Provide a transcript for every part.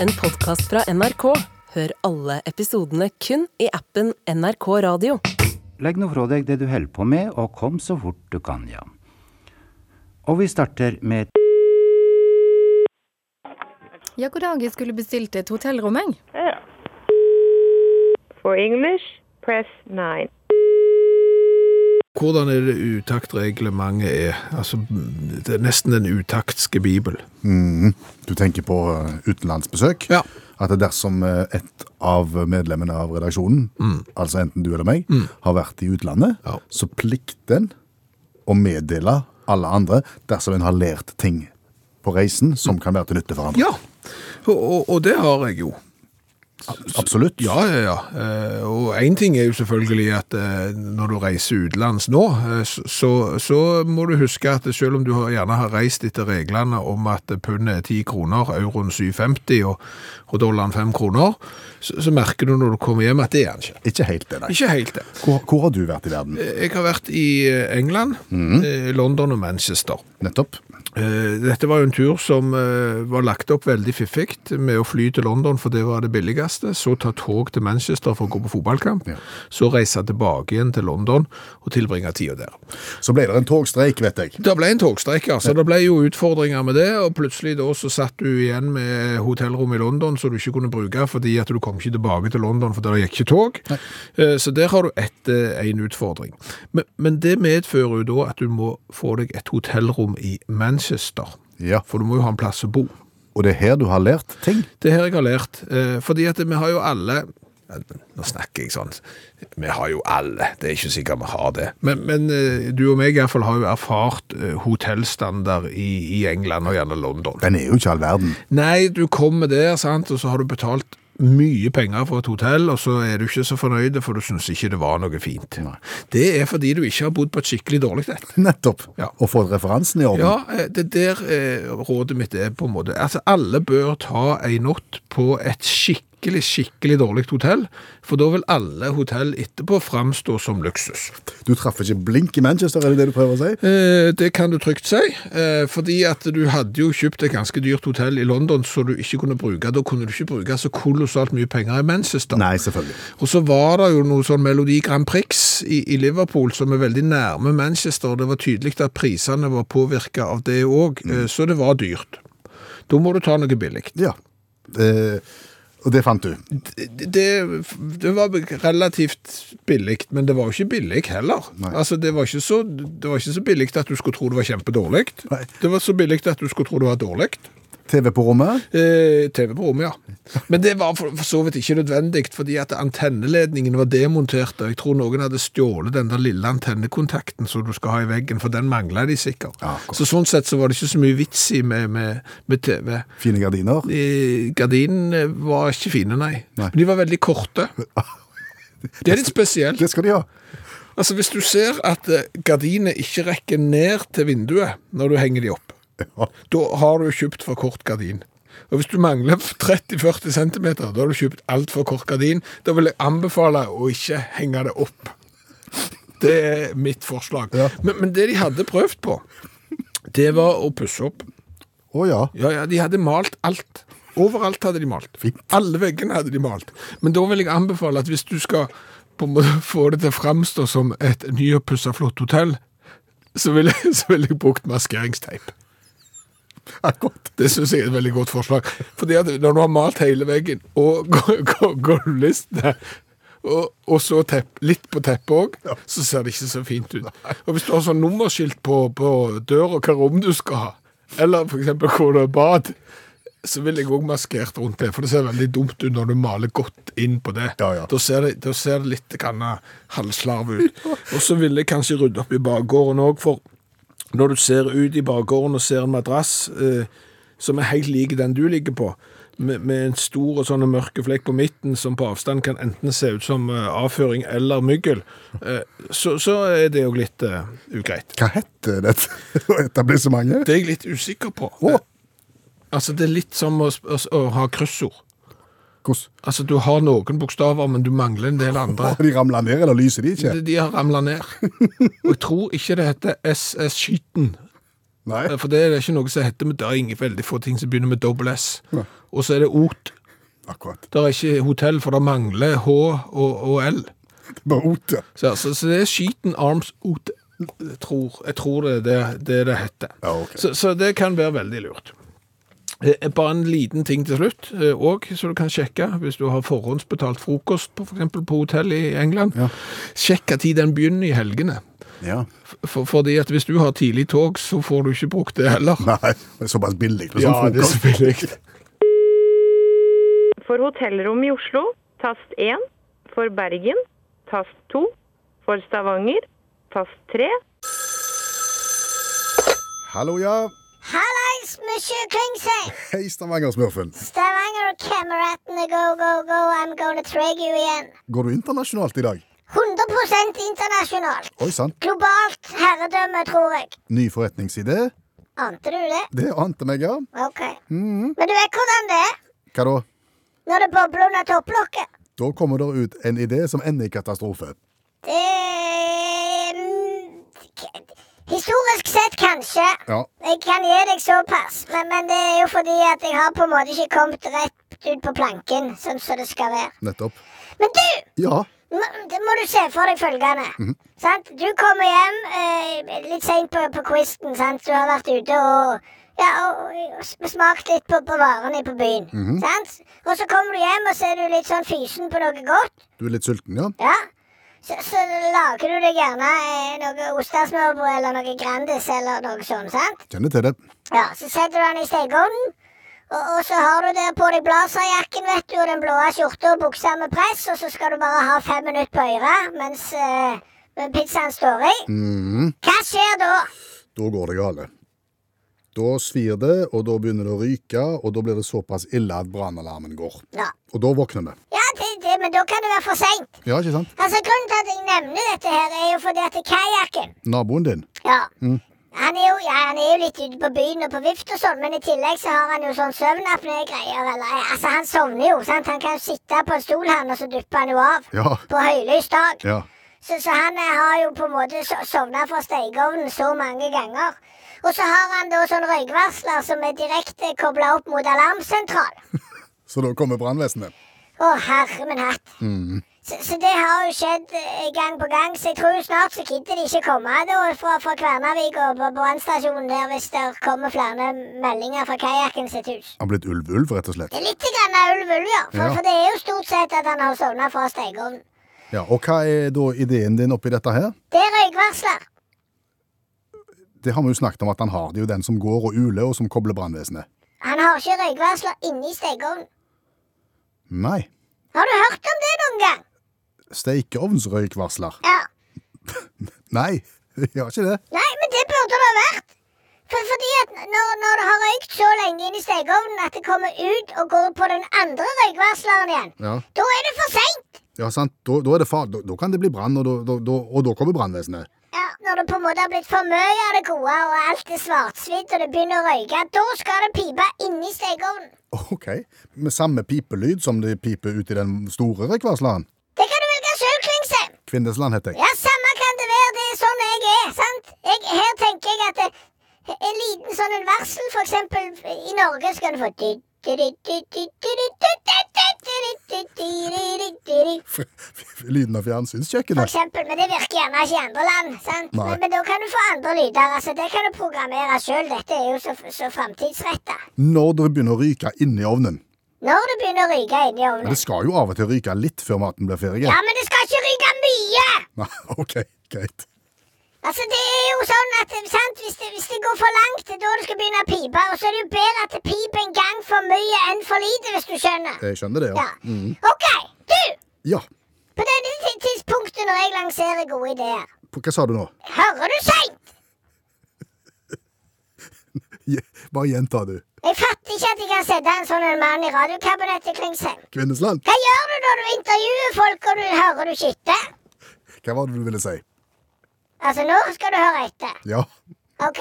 En podkast fra NRK. Hør alle episodene kun i appen NRK Radio. Legg nå fra deg det du holder på med, og kom så fort du kan, ja. Og vi starter med Ja, god dag. Jeg skulle bestilt et hotellrom, jeg. For English, press 9. Hvordan er det utaktreglementet er? Altså, det er nesten en utaktske bibel. Du tenker på eh, utenlandsbesøk? Ja. At det dersom eh, et av medlemmene av redaksjonen, altså enten du eller meg, har vært i utlandet, Ja. så plikter en å meddele alle andre dersom en har lært ting på reisen som kan være til nytte for andre. Ja, og, og, og det har jeg jo. Absolutt. Ja, ja, ja. Eh, Og én ting er jo selvfølgelig at eh, når du reiser utenlands nå, eh, så, så må du huske at selv om du gjerne har reist etter reglene om at pundet er 10 kroner, euroen 7,50 og, og dollaren 5 kroner, så, så merker du når du kommer hjem at det er han ikke. Ikke helt det, nei. Ikke helt det. Hvor, hvor har du vært i verden? Jeg har vært i England, eh, London og Manchester. Nettopp. Eh, Dette var jo en tur som eh, var lagt opp veldig fiffig, med å fly til London, for det var det billigste. Så ta tog til Manchester for å gå på fotballkamp. Ja. Så reise tilbake igjen til London og tilbringe tida der. Så ble det en togstreik, vet jeg. Det ble en togstreik, altså. Det ble jo utfordringer med det, og plutselig da så satt du igjen med hotellrom i London som du ikke kunne bruke fordi at du kom ikke tilbake til London fordi det gikk ikke tog. Nei. Så der har du ett, eh, en utfordring. Men, men det medfører jo da at du må få deg et hotellrom i Manchester. Ja. For du må jo ha en plass å bo. Og det er her du har lært ting. Det er her jeg har lært. eh, Fordi at vi har jo alle Nå snakker jeg sånn. Vi har jo alle, det er ikke sikkert vi har det. Men, men eh, du og meg i hvert fall har jo erfart eh, hotellstandard i, i England og gjerne London. Den er jo ikke all verden. Nei, du kommer der, sant, og så har du betalt mye penger for et hotell, og så er du ikke så fornøyd, for du synes ikke det var noe fint. Det er fordi du ikke har bodd på et skikkelig dårlig et. Nettopp. Ja. Og fått referansen i orden. Ja, eh, det der eh, rådet mitt er på en måte. Altså, alle bør ta en natt på et skikkelig, skikkelig dårlig hotell, for da vil alle hotell etterpå framstå som luksus. Du traff ikke blink i Manchester, er det det du prøver å si? Eh, det kan du trygt si, eh, fordi at du hadde jo kjøpt et ganske dyrt hotell i London så du ikke kunne bruke. Da kunne du ikke bruke så kolossalt mye penger i Manchester. Nei, selvfølgelig. Og så var det jo noe sånn Melodi Grand Prix i, i Liverpool som er veldig nærme Manchester, og det var tydelig at prisene var påvirket av det òg, så det var dyrt. Da må du ta noe billig. Ja. Eh, og det fant du. Det, det, det var relativt billig, men det var jo ikke billig heller. Altså, det var, ikke så, det var ikke så billig at du skulle tro det var kjempedårlig. Det var så billig at du skulle tro det var dårlig. TV på rommet. Eh, TV på rommet, ja. Men det var for, for så vidt ikke nødvendig, fordi at antenneledningen var demontert, og jeg tror noen hadde stjålet den der lille antennekontakten som du skal ha i veggen, for den manglet de sikkert. Ja, så sånn sett så var det ikke så mye vits i med, med, med TV. Fine gardiner. Eh, Gardinene var ikke fine, nei. Nei. Men de var veldig korte. Det er litt spesielt. Det skal de ha. Altså, hvis du ser at eh, gardinene ikke rekker ned til vinduet når du henger de opp, Ja. da har du kjøpt for kort gardin. Og hvis du mangler 30-40 cm, da har du kjøpt alt for kort gardin. Da vil jeg anbefale å ikke henge det opp. Det er mitt forslag. Ja. Men, men det de hadde prøvd på, det var å pusse opp. Å ja. Ja, ja, de hadde malt alt. Overalt hadde de malt. Fint. Alle veggene hadde de malt. Men da vil jeg anbefale at hvis du skal få det til å framstå som et nyoppussa flott hotell, så ville vil jeg brukt maskeringsteip. Akkurat. Det syns jeg er et veldig godt forslag. Fordi at når du har malt hele veggen og gu- gu- gulvlistene og, og så tepp, litt på teppet òg, så ser det ikke så fint ut. Og hvis du har sånn nummerskilt på, på døra hva rom du skal ha, eller f.eks. hvor det er bad, så vil jeg òg maskert rundt det, for det ser veldig dumt ut når du maler godt inn på det. Ja, ja. Da, ser det da ser det litt halvslarv ut. Og så ville jeg kanskje rydde opp i bakgården òg, for når du ser ut i bakgården og ser en madrass eh, som er helt lik den du ligger på, med, med en stor og sånn mørke flekk på midten som på avstand kan enten se ut som eh, avføring eller myggel, eh, så, så er det jo litt eh, ugreit. Hva heter dette etablissementet? Det er jeg litt usikker på. Å. Altså, det er litt som å, å, å ha kryssord. Hvordan? Altså, du har noen bokstaver, men du mangler en del andre. Har de ramla ned, eller lyser de ikke? De, de har ramla ned. Og jeg tror ikke det heter SS Skyten. Nei. Eh, For det er ikke noe som heter, men det er ingen veldig få ting som begynner med dobbel S. Og så er det OT. Akkurat. Det er ikke hotell, for det mangler H og, og L. Bare OT. Så, så, så det er Sheeton Arms OT. Jeg tror, jeg tror det det det, det heter. Ja, okay. så, så det kan være veldig lurt. Eh, Bare en liten ting til slutt, òg, så du kan sjekke hvis du har forhåndsbetalt frokost på, for på hotell i England. Ja. Sjekk når den begynner i helgene. Ja. For, fordi at hvis du har tidlig tog, så får du ikke brukt det heller. Nei, det er såpass billig. Det er sånn det er så billig. For hotellrom i Oslo, tast 1. For Bergen, tast 2. For Stavanger, tast 3. Hallo, ja. Hallais, monsieur Klingsheim! Hei, Stavanger-smurfen. Stavanger kameratene, go, go, go, I'm gonna treg you igjen. Går du internasjonalt i dag? 100% internasjonalt. Oi sant. Globalt herredømme, tror jeg. Ny forretningsidé? Ante du det? Det ante meg, ja. Ok. Men du vet hvordan det er Hva da? når det bobler under topplokket? Da kommer det ut en idé som ender i katastrofe. Det mm, Historisk sett, kanskje. Ja. Jeg kan gi deg såpass, men, men det er jo fordi at jeg har på en måte ikke kommet rett ut på planken, sånn som det skal være. Nettopp. Men du! Ja. Må, det må du se for deg følgende. sant? Du kommer hjem eh, litt seint på, på quizen. Du har vært ute og, ja, og, og smakt litt på, på varene på byen. sant? Og så kommer du hjem, og så er du litt sånn fysen på noe godt. Du er litt sulten, ja? Ja. Så, så lager du deg gjerne eh, noe ostesmørbrød eller noe Grandis eller noe sånt. sant? Kjenner til det. Ja, Så setter du den i stekeovnen. Og, og så har du der på deg blazerjakken vet du, og den blå skjorta og buksa med press, og så skal du bare ha fem minutter på øret mens eh, pizzaen står i. Mhm. Hva skjer da? Da går det gale. Da svir det, og da begynner det å ryke, og da blir det såpass ille at brannalarmen går. Ja, Og da våkner vi. ja det, det, men da kan det være for seint. Ja, ikke sant? Altså, grunnen til at jeg nevner dette, her er jo fordi at kajakken Naboen din. Ja. Han er, jo, ja, han er jo litt ute på byen og på vift og sånn, men i tillegg så har han jo sånn søvnapné-greier. eller, Altså, han sovner jo, sant? Han kan jo sitte på en stol, han, og så dupper han jo av. Ja. På høylys dag. Ja. Så, så han eh, har jo på en måte so- sovna fra stekeovnen så mange ganger. Og så har han da sånn røykvarsler som er direkte kobla opp mot alarmsentral. Så da kommer brannvesenet. Å, herre min hatt. Så, så det har jo skjedd eh, gang på gang, så jeg tror snart så gidder de ikke komme da fra, fra Kværnervik og på brannstasjonen der hvis det kommer flere meldinger fra kajakken sitt hus. Han har blitt ulv-ulv, rett og slett. Det er litt grann av ulv ulv, ja. For, Ja. for det er jo stort sett at han har sovna fra stekeovnen. Ja, Og hva er da ideen din oppi dette her? Det er røykvarsler. Det har vi jo snakket om at han har. Det er jo den som går og uler, og som kobler brannvesenet. Han har ikke røykvarsler inni stekeovnen. Nei. Har du hørt om det noen gang? Stekeovnsrøykvarsler? Ja. Nei, jeg har ikke det. Nei, men det burde det ha vært. For, fordi at når, når det har røykt så lenge inn i stekeovnen at det kommer ut og går på den andre røykvarsleren igjen, Ja, da er det for seint. ja sant. Da, da, det far, da, da kan det bli brann, og, og da kommer brannvesenet. Ja, når det på en måte har blitt for mye av det gode, og alt er svartsvidd, og det begynner å røyke, da skal det pipe inni stekeovnen. Ok. Med samme pipelyd som det piper ut i den store røykvarsleren. Det kan du velge sjøl, Klingse. Kvindesland heter jeg. Ja, samme kan det være. Det er sånn jeg er. sant? Jeg, her tenker jeg at det, en liten sånn en varsel, for eksempel i Norge, skal du få For Lyden av fjernsynskjøkkenet. eksempel, men det virker gjerne ikke i andre land. sant? Nei. Men, men da kan du få andre lyder. altså Det kan du programmere sjøl. Dette er jo så, så framtidsretta. Når det begynner å ryke inni ovnen. Når det begynner å ryke inni Men ovnen. det skal jo av og til ryke litt før maten blir ferdig. Ja, men det skal ikke ryke mye! Nei, ok, greit. Altså, det er jo sånn at sant? Hvis, det, hvis det går for langt, det er da du skal begynne å pipe. Og så er det jo bedre at det piper en gang for mye enn for lite, hvis du skjønner. Jeg skjønner det, Ja. ja. OK, du! Ja. På dette tidspunktet når jeg lanserer gode ideer, På- Hva sa du nå? hører du seint? Bare gjenta, du. Jeg fatter ikke at jeg kan sette en sånn en mann i radiokabinettet, Klingsheim. Kvinnesland. Hva gjør du når du intervjuer folk og du hører du skitter? Hva var det du ville si? Altså, nå skal du høre etter. Ja. OK.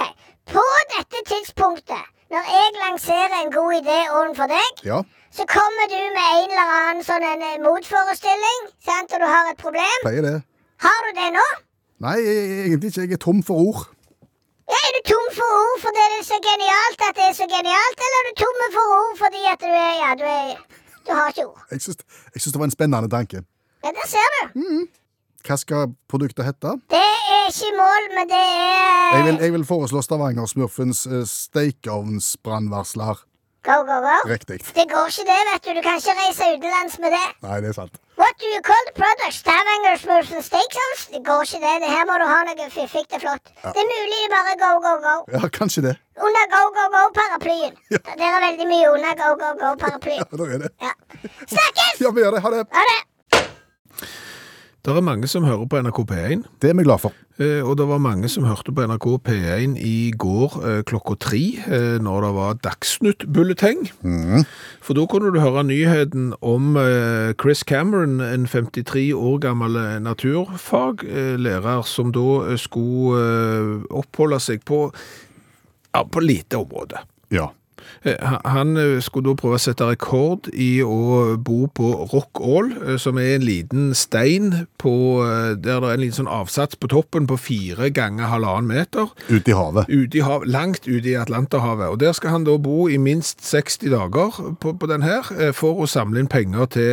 På dette tidspunktet, når jeg lanserer en god idé overfor deg, Ja. så kommer du med en eller annen sånn en eh, motforestilling, sant, og du har et problem. Pleier det. Har du det nå? Nei, egentlig ikke. Jeg er tom for ord. Ja, Er du tom for ord fordi det er så genialt at det er så genialt, eller er du tom for ord fordi at du er Ja, du er Du har ikke ord. Jeg syns, det var en spennende tanke. Ja, der ser du. Hva skal produktet hete? Det er ikke mål, men det er Jeg vil, jeg vil foreslå Stavanger-smurfens uh, stekeovnsbrannvarsler. Go, go, go. Riktig. Det går ikke det, vet du. Du kan ikke reise utenlands med det. Nei, det er sant. What do you call the product? Stavanger-smurfen Steakhouse? Det går ikke det. det. Her må du ha noe fiffig og flott. Det er mulig det bare go, go, go. Ja, kanskje det. Under go, go, go-paraplyen. Der er veldig mye under go, go, go-paraplyen. Ja, det er det. Ja. Snakkes! Ja, vi gjør det. Ha det. Ha det! Det er mange som hører på NRK P1, Det er vi glad for. eh, og det var mange som hørte på NRK P1 i går eh, klokka tre, eh, når det var Dagsnytt-bulleteng. For da kunne du høre nyheten om Chris Cameron, en 53 år gammel naturfaglærer, som da skulle oppholde seg på, ja, på lite område. Ja. Eh, han- eh, skulle da prøve å sette rekord i å bo på Rockall, eh, som er en liten stein på, der det er en liten sånn avsats på toppen på fire ganger halvannen meter, Ute i havet. Ut i hav, langt ute i Atlanterhavet. Og der skal han da bo i minst 60 dager på, på den her, for å samle inn penger til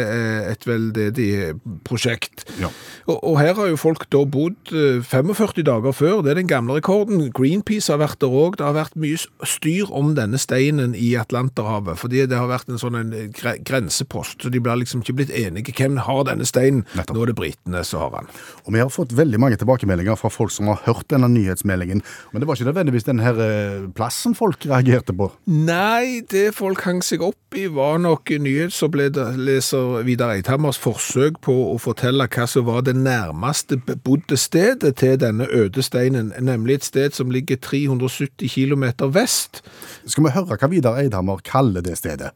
et veldedig prosjekt. Ja. Og, og her har jo folk da bodd eh, 45 dager før, det er den gamle rekorden. Greenpeace har vært der òg. Det har vært mye styr om denne steinen i Atlanterhavet, fordi det har vært en sånn en gre grensepost. Så de blir liksom ikke blitt enige. Hvem har denne steinen? Nettopp. Nå er det britene som har den. Og vi har fått veldig mange tilbakemeldinger fra folk som har hørt denne nyhetsmeldingen. Men det var ikke nødvendigvis den her eh, plassen folk reagerte på. Nei, det folk hang seg opp i var nok nyhetsoppleser Vidar Eidhammers forsøk på å fortelle hva som var det nærmeste bebodde stedet til denne øde steinen, nemlig et sted som ligger 370 km vest. Skal vi høre hva Vidar Eidhammer kaller det stedet?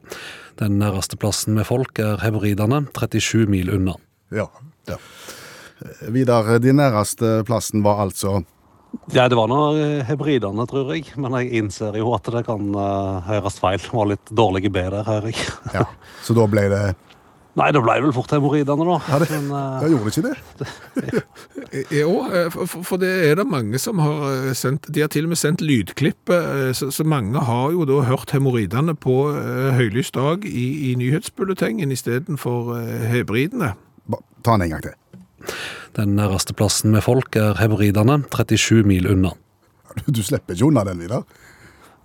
Den nærmeste plassen med folk er Hebridene, 37 mil unna. Ja. ja. Vidar, den nærmeste plassen var altså Ja, det var nå eh, hebridene, tror jeg. Men jeg innser jo at det kan uh, høres feil. Det var litt dårlige B der, hører jeg. Ja. Så da ble det Nei, det ble vel fort hemoroidene, da. Ja, det- Men, uh, Ja, gjorde det ikke det? Jo, eh, for, for- for det er det mange som har eh, sendt De har til og med sendt lydklipp, eh, så, så mange har jo da hørt hemoroidene på uh, høylys dag i, i nyhetsbulletengen istedenfor uh, hebridene. Ba- Ta den en gang til. Den rasteplassen plassen med folk er hebridene, 37 mil unna. Du slipper ikke unna den, Vidar.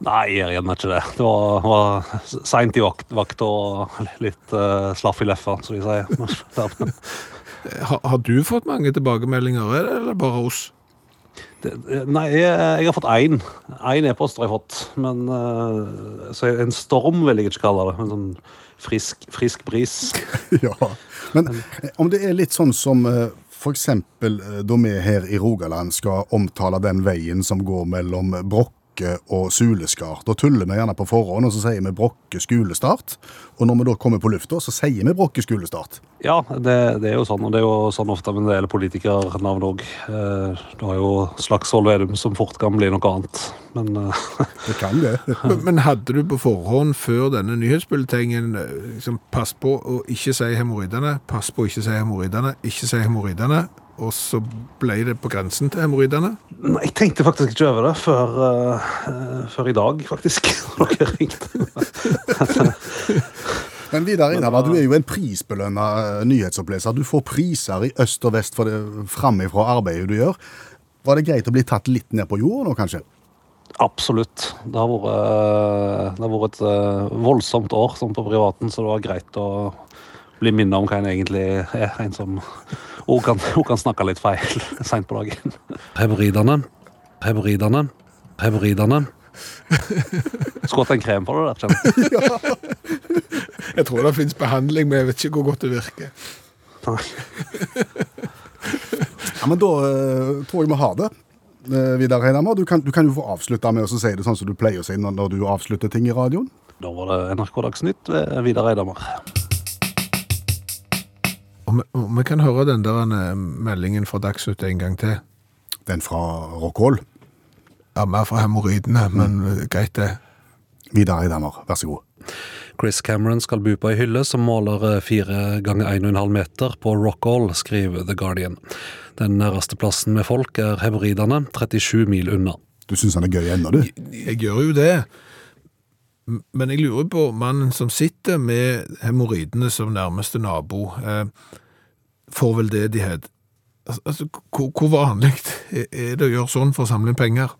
Nei, jeg gjør ikke det. Det var, var seint i vakt, vakt og litt uh, slaff i leffa, som vi sier. ha, Har, du fått mange tilbakemeldinger, eller er bare oss? det, nei, jeg, jeg har fått én. Én e-post har jeg fått. Men uh, Så en storm vil jeg ikke kalle det. En sånn frisk, frisk bris. Ja. Men eh, om det er litt sånn som uh, eh, da vi her i Rogaland skal omtale den veien som går mellom Brokke og Suleskar. Da tuller vi gjerne på forhånd, og så sier vi Brokke skolestart. Og når vi da kommer på lufta, så sier vi Brokke skolestart. Ja, det, det er jo sånn. Og det er jo sånn ofte med en del politikernavn òg. Du har jo Slagsvold Vedum som fort kan bli noe annet. Men eh, Det kan det. Men, men hadde du på forhånd før denne nyhetsbulletengen eh, liksom, pass på å ikke si hemoroidene, pass på å ikke si hemoroidene, ikke si hemoroidene, og så ble det på grensen til hemoroidene? Jeg tenkte faktisk ikke over det før, eh, før i dag, faktisk. Når dere ringte. Men Vidar Eidhammer, du er jo en prisbelønna eh, nyhetsoppleser. Du får priser i øst og vest for det framifrå arbeidet du gjør. Var det greit å bli tatt litt ned på jorda nå, kanskje? Absolutt. Det har vært, eh, det har vært et voldsomt år sånn på privaten, så det var greit å bli minnet om hva en egentlig er. En som hun kan, hun kan snakke litt feil seint på dagen. Hebridene, hebridene, hebridene. Skulle hatt en krem for det der, ja. jeg. Tror det finnes behandling, men jeg vet ikke hvor godt det virker. Ja, men da eh, tror jeg vi har det. Eh, Vidar Eidhammer, du, kan- du kan jo få avslutte med å si det sånn som du pleier å si når, når du avslutter ting i radioen. Da var det NRK Dagsnytt ved Vidar Eidhammer. Og vi, vi kan høre den der eh, meldingen fra Dagsnytt en gang til. Den fra Rockhold. Ja, mer fra hemoroidene, men mm. greit det. Vidar Eidhammer, vær så god. Chris Cameron skal bo på ei hylle som måler eh, fire ganger 1,5 meter på Rockall, skriver The Guardian. Den nærmeste plassen med folk er hemoroidene, 37 mil unna. Du syns han er gøy ennå, du? Jeg gjør jo det. Men jeg lurer på mannen som sitter med hemoroidene som nærmeste nabo, eh, får veldedighet. Altså, altså, hvor, hvor vanlig er det å gjøre sånn for å samle inn penger?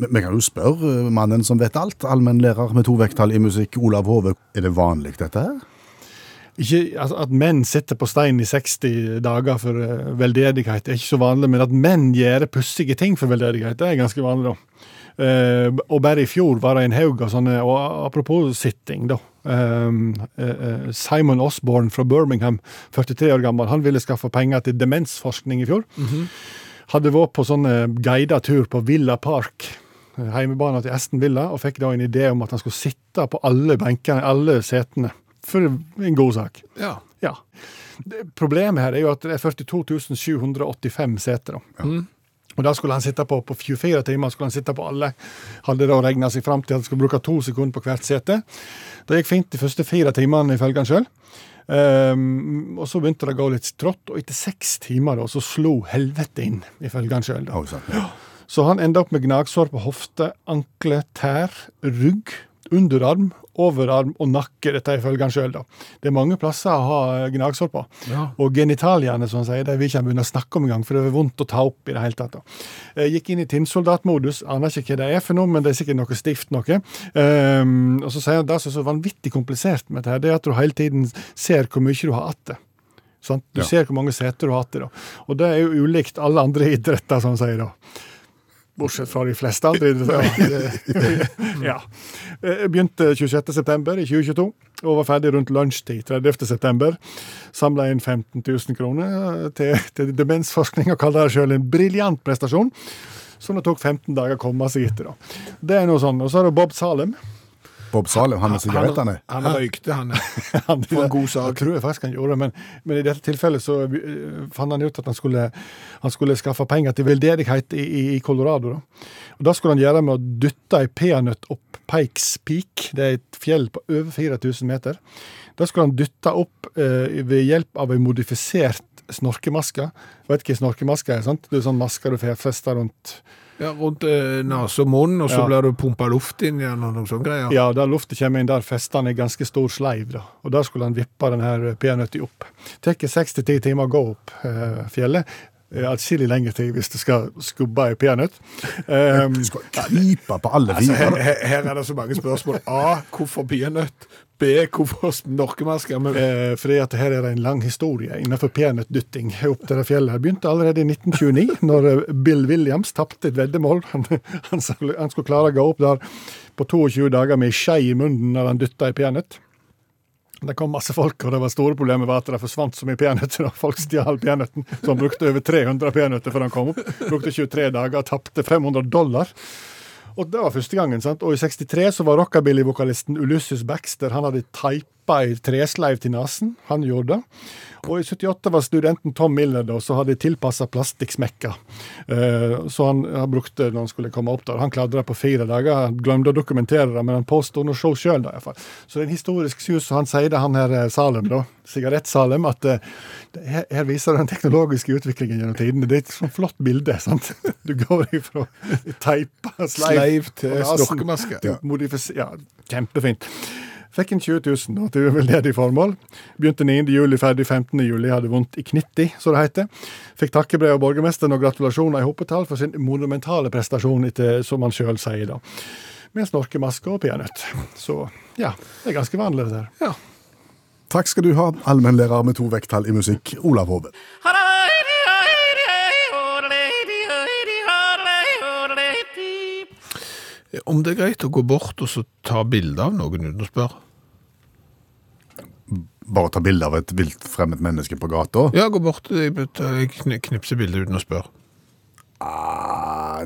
Vi vi kan jo spørre eh, mannen som vet alt, allmennlærer med to vekttall i musikk, Olav Hove. Er det vanlig dette her? Ikke, altså, at menn sitter på stein i 60 dager for eh, veldedighet er ikke så vanlig, men at menn gjør pussige ting for veldedighet, det er ganske vanlig, da. Eh, og bare i fjor var det en haug av sånne, og apropos sitting, da. eh, Simon Osborne fra Birmingham, 43 år gammel, han ville skaffe penger til demensforskning i fjor. Hadde vært på sånn guidet tur på Villa Park, heimebanen til Aston Villa, og fikk da en idé om at han skulle sitte på alle benkene, alle setene, for en god sak. Ja. Ja. Problemet her er jo at det er 42 785 seter. da. Og da skulle han sitte på på 24 timer. skulle han sitte på alle. Hadde da regna seg fram til at han skulle bruke to sekunder på hvert sete. Det gikk fint de første fire timene, ifølge han sjøl. og så begynte det å gå litt trått, og etter seks timer da, så slo helvete inn, ifølge han sjøl. Så han enda opp med gnagsår på hofte, ankle, tær, rugg, underarm, overarm og nakke. Dette ifølge han sjøl. Det er mange plasser å ha gnagsår på. Ja. Og genitaliene, som han sier, det vil ikke han begynne å snakke om engang, for det er vondt å ta opp i det hele tatt. da. Jeg gikk inn i tinnsoldatmodus, aner ikke hva det er for noe, men det er sikkert noe stivt noe. Um, og så sier han det som er så vanvittig komplisert med dette, det er at du hele tiden ser hvor mye du har igjen. Sant? Du Ja. ser hvor mange seter du har igjen. da. Og det er jo ulikt alle andre idretter, som han sier da. Bortsett fra de fleste andre ja. Jeg begynte 26.9. i 2022 og var ferdig rundt lunsjtid 30.9. Samla inn 15 000 kroner til, til demensforskning og kaller det sjøl en briljant prestasjon. Som det tok 15 dager å komme seg etter. Det er noe sånn. Og så er det Bob Salem. Bob Salem, han med sigarettene. Han røykte, han. Han, For en god sak. Jeg tror jeg faktisk han gjorde det, men, men i dette tilfellet så eh, fant han ut at han skulle, han skulle skaffe penger til veldedighet i, i, i Colorado. Da. Og Det skulle han gjøre med å dytte ei peanøtt opp Pikes Peak. Det er et fjell på over 4000 meter. Da skulle han dytte opp eh, ved hjelp av ei modifisert snorkemaske. Vet hva snorkemaske er? sant? Det er sånn maske du får festa rundt Ja, rundt eh, nese og munn, og så Ja. blir det pumpa luft inn igjen og noen sånne greier. Ja, der lufta kommer inn, der fester han i ganske stor sleiv. da. Og der skulle han vippe denne peanøtta opp. Det tar seks til ti timer å gå opp eh, fjellet. Eh, Atskillig lengre tid hvis du skal skubbe ei peanøtt. Um, Du skal krype på alle Altså, her, her, her er det så mange spørsmål. A. Hvorfor peanøtt? B. Hvorfor snorkemasker? Men eh, fordi at her er det en lang historie innenfor peanøttdytting opp til det fjellet. Det begynte allerede i 1929, når eh, Bill Williams tapte et veddemål. Han, han, skulle, klare å gå opp der på 22 dager med ei skje i munnen når han dytta ei peanøtt. Det kom masse folk, og det var store problemet var at det forsvant så mye peanøtter. Folk stjal peanøtten, så han brukte over 300 peanøtter før han kom opp. Brukte 23 dager, tapte 500 dollar. Og det var første gangen. sant? Og i 63 så var rockabilly-vokalisten Ulysses Baxter han hadde teipa ei tresleiv til nesen. Han gjorde det. Og i 78 var studenten Tom Miller da, som hadde tilpassa plastikksmekker. Eh, så han, han brukte når han skulle komme opp der. Han kladra på fire dager. Han glemte å dokumentere det, men han påsto show sjøl, da iallfall. Så det er en historisk sus, og han sier det, han her eh, Salem, da, Sigarett-Salem, at det, her, her viser den teknologiske utviklingen gjennom tidene. Det er et sånt flott bilde. sant? Du går ifra teipa sleiv, Sleiv til stokkemaske, snorkemaske. til Ja, kjempefint. Fikk en 20 000 da, til veldedig formål. Begynte 9. juli, ferdig 15. juli. Hadde vondt i knitti, som det heter. Fikk takkebrev av borgermesteren og gratulasjoner i hopetall for sin monumentale prestasjon, etter, som han sjøl sier. da. Med snorkemaske og peanøtt. Så ja, det er ganske vanlig, det der. Takk skal du ha, allmennlærer med to vekttall i musikk, Olav Hove. Om det er greit å gå bort og så ta bilde av noen uten å spørre? Bare ta bilde av et vilt fremmed menneske på gata. Ja, gå bort og knipse jeg knipser bildet uten å spørre. Ah,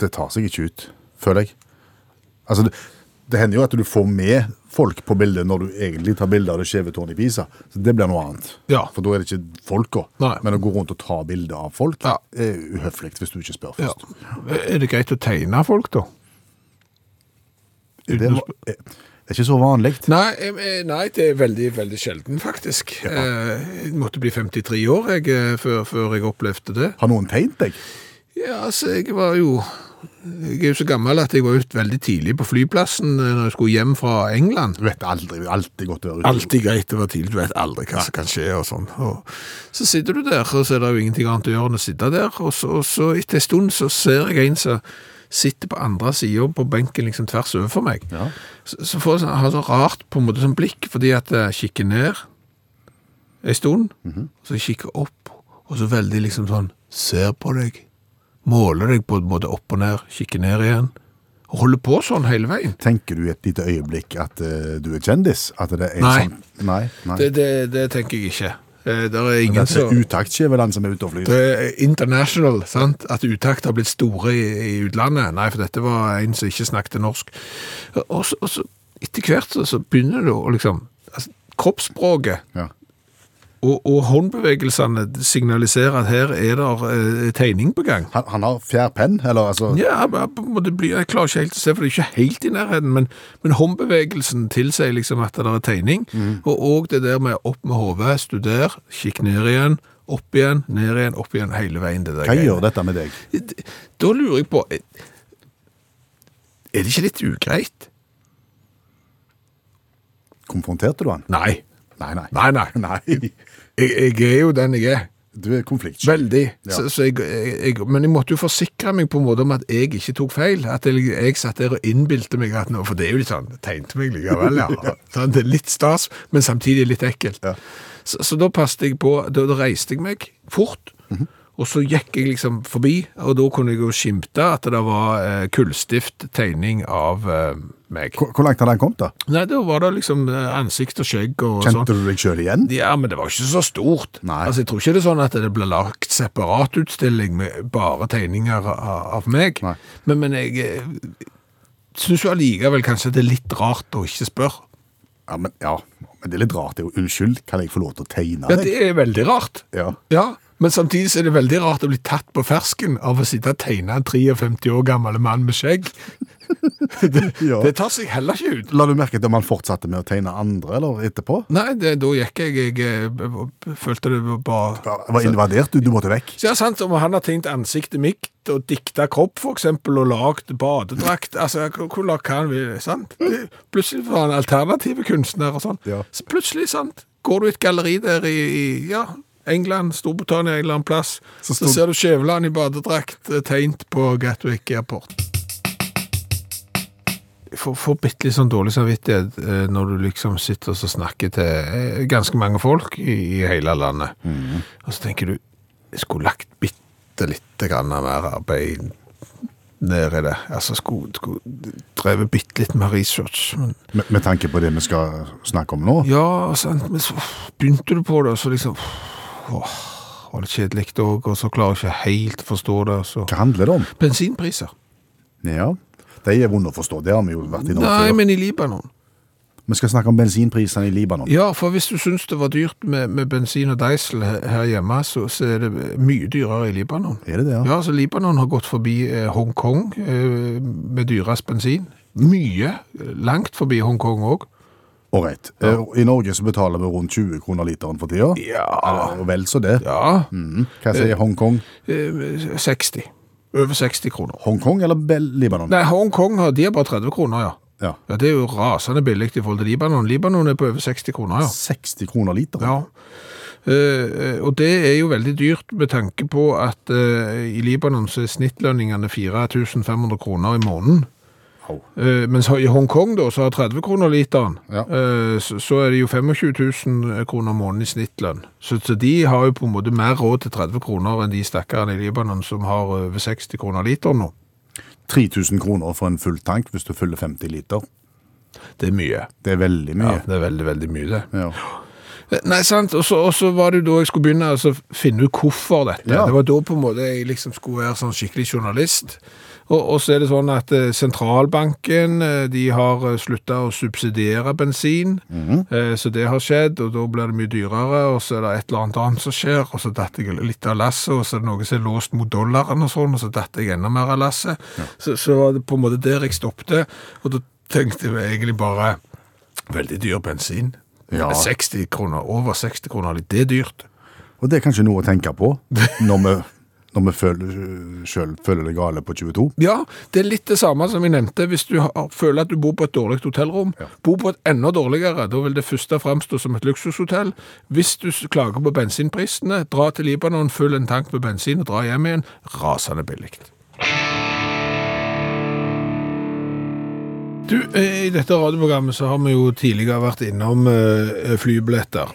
det tar seg ikke ut, føler jeg. Altså, det, hender jo at du får med folk på bildet når du egentlig tar bilde av det skjeve tårnet i Pisa. Så det blir noe annet. Ja. For da er det ikke folka. Men å gå rundt og ta bilde av folk Ja. er uhøflig hvis du ikke spør Ja. først. Er det greit å tegne folk, da? Det, er det er ikke så vanlig. Nei, eh, nei, det er veldig, veldig sjelden, faktisk. Eh, Jeg måtte bli 53 år jeg, eh, før, før jeg opplevde det. Har noen tegnet deg? Ja, altså, jeg var jo Jeg er jo så gammel at jeg var ute veldig tidlig på flyplassen eh, når jeg skulle hjem fra England. Du vet aldri, alltid godt å være ute. Alltid greit å være tidlig, du vet aldri hva som kan skje og sånn. Og så sitter du der, og så er det jo ingenting annet å gjøre enn å sitte der, og så, og så etter en stund så ser jeg en som sitter på andre siden på benken liksom tvers over for meg. Ja. Så, så får jeg sånn, så rart på en måte sånn blikk, fordi at jeg kikker ned en stund, mm -hmm. så kikker opp, og så veldig liksom sånn, ser på deg, måler deg på en måte opp og ned, kikker ned igjen, og holder på sånn hele veien. Tenker du i et lite øyeblikk at uh, du er kjendis? At det er Nei. Sånn, nei, nei. Det, det, det tenker jeg ikke. Eh, Det er ingen som... er utaktskjeveland som er ute og flyr. Det er international, sant? At utakt har blitt store i, i utlandet. Nei, for dette var en som ikke snakket norsk. Og så, og så etter hvert så, så begynner du å liksom altså, Kroppsspråket Ja. Og, og håndbevegelsene signaliserer at her er det eh, tegning på gang. Han, han har fjær penn, eller altså Ja, blir, jeg klarer ikke helt å se, for det er ikke helt i nærheten, men, men håndbevegelsen tilsier liksom at det er tegning, og, og det der med opp med hodet, studer, kikk ned igjen, opp igjen, ned igjen, opp igjen, hele veien. Hva greiene. gjør dette med deg? Da lurer jeg på, er er det ikke litt ugreit? Konfronterte du han? Nei. Nei, nei. Nei, nei. Nei. Jeg, jeg er jo den jeg er. Du er konfliktsky. Veldig. Ja. Så, så jeg, jeg, men jeg måtte jo forsikre meg på en måte om at jeg ikke tok feil. At jeg, jeg satt der og innbilte meg at nå, For det er jo litt sånn, tegnte meg likevel, ja. Sånn, det er litt stas, men samtidig litt ekkelt. Ja. Så, så da passet jeg på, da, da reiste jeg meg fort, Mhm. Og så gikk jeg liksom forbi, og da kunne jeg jo skimte at det var eh, kullstift tegning av eh, meg. Hvor, hvor langt hadde han kommet, da? Nei, da var det liksom eh, ansikt og skjegg og sånn. Kjente du deg sjøl igjen? Ja, men det var ikke så stort. Nei. Altså, Jeg tror ikke det er sånn at det ble lagt separatutstilling med bare tegninger av, av meg. Nei. Men, men jeg eh, syns jo allikevel kanskje det er litt rart å ikke spørre. Ja, men, ja, men det er litt rart. Det er jo unnskyld, kan jeg få lov til å tegne Ja, deg? det er veldig rart. Ja. Ja, men samtidig så er det veldig rart å bli tatt på fersken av å sitte og tegne en 53 år gammel mann med skjegg. det, Ja. det tar seg heller ikke ut. La du merke til om han fortsatte med å tegne andre, eller etterpå? Nei, det, da gikk jeg, jeg, jeg følte det var bare... Det var invadert, du, du måtte vekk. Så ja, sant, Om han har tegnet ansiktet mitt og dikta kropp, eksempel, og lagd badedrakt altså, Hvor hvor kan vi sant? Plutselig var han alternative kunstner og sånn. Ja. Så plutselig, sant, går du i et galleri der i, i ja, England, Storbritannia, en eller annen plass, Så så, ser du Skjæveland i badedrakt eh, tegnet på Gatwick Airport. Jeg får, får bitte litt sånn dårlig samvittighet eh, når du liksom sitter og snakker til eh, ganske mange folk i, i hele landet. Og så tenker du, jeg skulle lagt bitte litt grann mer arbeid ned i det. Altså, skulle, skulle drevet bitte litt mer research. Men Med, med tanke på det vi skal snakke om nå. ja, sant, men så begynte du på det, og så liksom åh, var litt kjedelig òg, og så klarer jeg ikke helt å forstå det. Så. Hva handler det om? Bensinpriser. Ja, de er vonde å forstå. Det har vi jo vært i innom Nei, før. men i Libanon. Vi skal snakke om bensinprisene i Libanon. Ja, for hvis du syns det var dyrt med, med bensin og diesel her hjemme, så, så er det mye dyrere i Libanon. Er det det, ja? Ja, så Libanon har gått forbi eh, Hongkong eh, med dyrest bensin. Mye. Langt forbi Hongkong òg. Ålreit. Ja. I Norge så betaler vi rundt 20 kroner literen for tida. Ja. Vel så det. Ja. Mm. Hva sier Hongkong? eh, 60. Over 60 kroner. Hongkong eller Bel Libanon? Nei, Hongkong har, de har bare 30 kroner, ja. Ja. ja. Det er jo rasende billig i forhold til Libanon. Libanon er på over 60 kroner, ja. 60 kroner literen? Ja. Uh, og det er jo veldig dyrt med tanke på at uh, i Libanon så er snittlønningene 4500 kroner i måneden. Eh, mens i Hongkong da, så har 30 kroner literen, Ja. eh, så, så er det jo 25 000 kroner måneden i snittlønn. Så, så de har jo på en måte mer råd til 30 kroner enn de stakkarene i Libanon som har over 60 kroner literen nå. 3000 kroner for en full tank hvis du fyller 50 liter. Det er mye. Det er veldig mye. Ja, det er veldig, veldig mye det. Ja. Nei, sant, og så, var det jo da jeg skulle begynne altså, finne ut hvorfor dette. Ja. Det var da på en måte jeg liksom skulle være sånn skikkelig journalist. Og, og så er det sånn at eh, sentralbanken, eh, de har slutta sluttet å subsidiere bensin, eh, så det har skjedd, og da blir det mye dyrere, og så er det et eller annet annet som skjer, og så datt jeg litt av lasset, og så er det noe som er låst mot dollaren og sånn, og så datt jeg enda mer av lasset. Så, så var det på en måte der jeg stoppet, og da tenkte jeg egentlig bare, veldig dyr bensin. Ja. 60 kroner, over 60 kroner, det er dyrt. Og det er kanskje noe å tenke på når vi, når vi føler, selv føler det gale på 22? Ja, det er litt det samme som vi nevnte. Hvis du har, føler at du bor på et dårlig hotellrom, bo på et enda dårligere. Da vil det første framstå som et luksushotell. Hvis du klager på bensinprisene, dra til Libanon, fyll en tank med bensin og dra hjem igjen. Rasende billig. Du, eh, I dette radioprogrammet så har vi jo tidligere vært innom eh, flybilletter.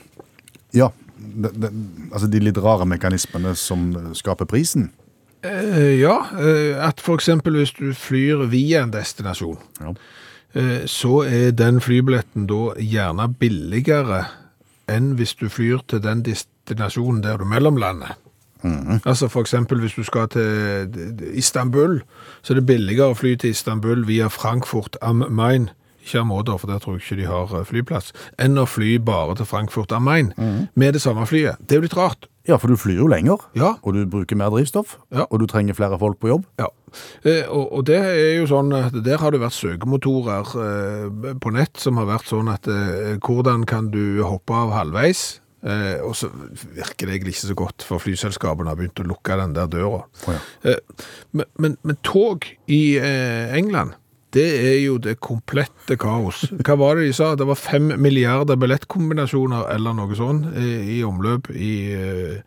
Ja. Det, det, altså de litt rare mekanismene som skaper prisen. Eh, ja, eh, at eksempel hvis du flyr via en destinasjon, Ja. eh, så er den flybilletten da gjerne billigere enn hvis du flyr til den destinasjonen der du mellomlander. Altså for eksempel hvis du skal til Istanbul, så er det billigere å fly til Istanbul via Frankfurt am Main, ikke Amoder, for der tror jeg ikke de har eh, flyplass, enn å fly bare til Frankfurt am Main med det samme flyet. Det er jo litt rart. Ja, for du flyr jo lenger, Ja. og du bruker mer drivstoff, Ja. og du trenger flere folk på jobb. Ja, eh, og, og det er jo sånn at der har det vært søkemotorer eh, på nett som har vært sånn at eh, hvordan kan du hoppe av halvveis? Eh, og så virker det egentlig ikke så godt, for flyselskapene har begynt å lukke den der døra. Oh, ja. Eh, men, men, men tog i eh, England, det er jo det komplette kaos. Hva var det de sa? Det var fem milliarder billettkombinasjoner eller noe sånt eh, i omløp i eh,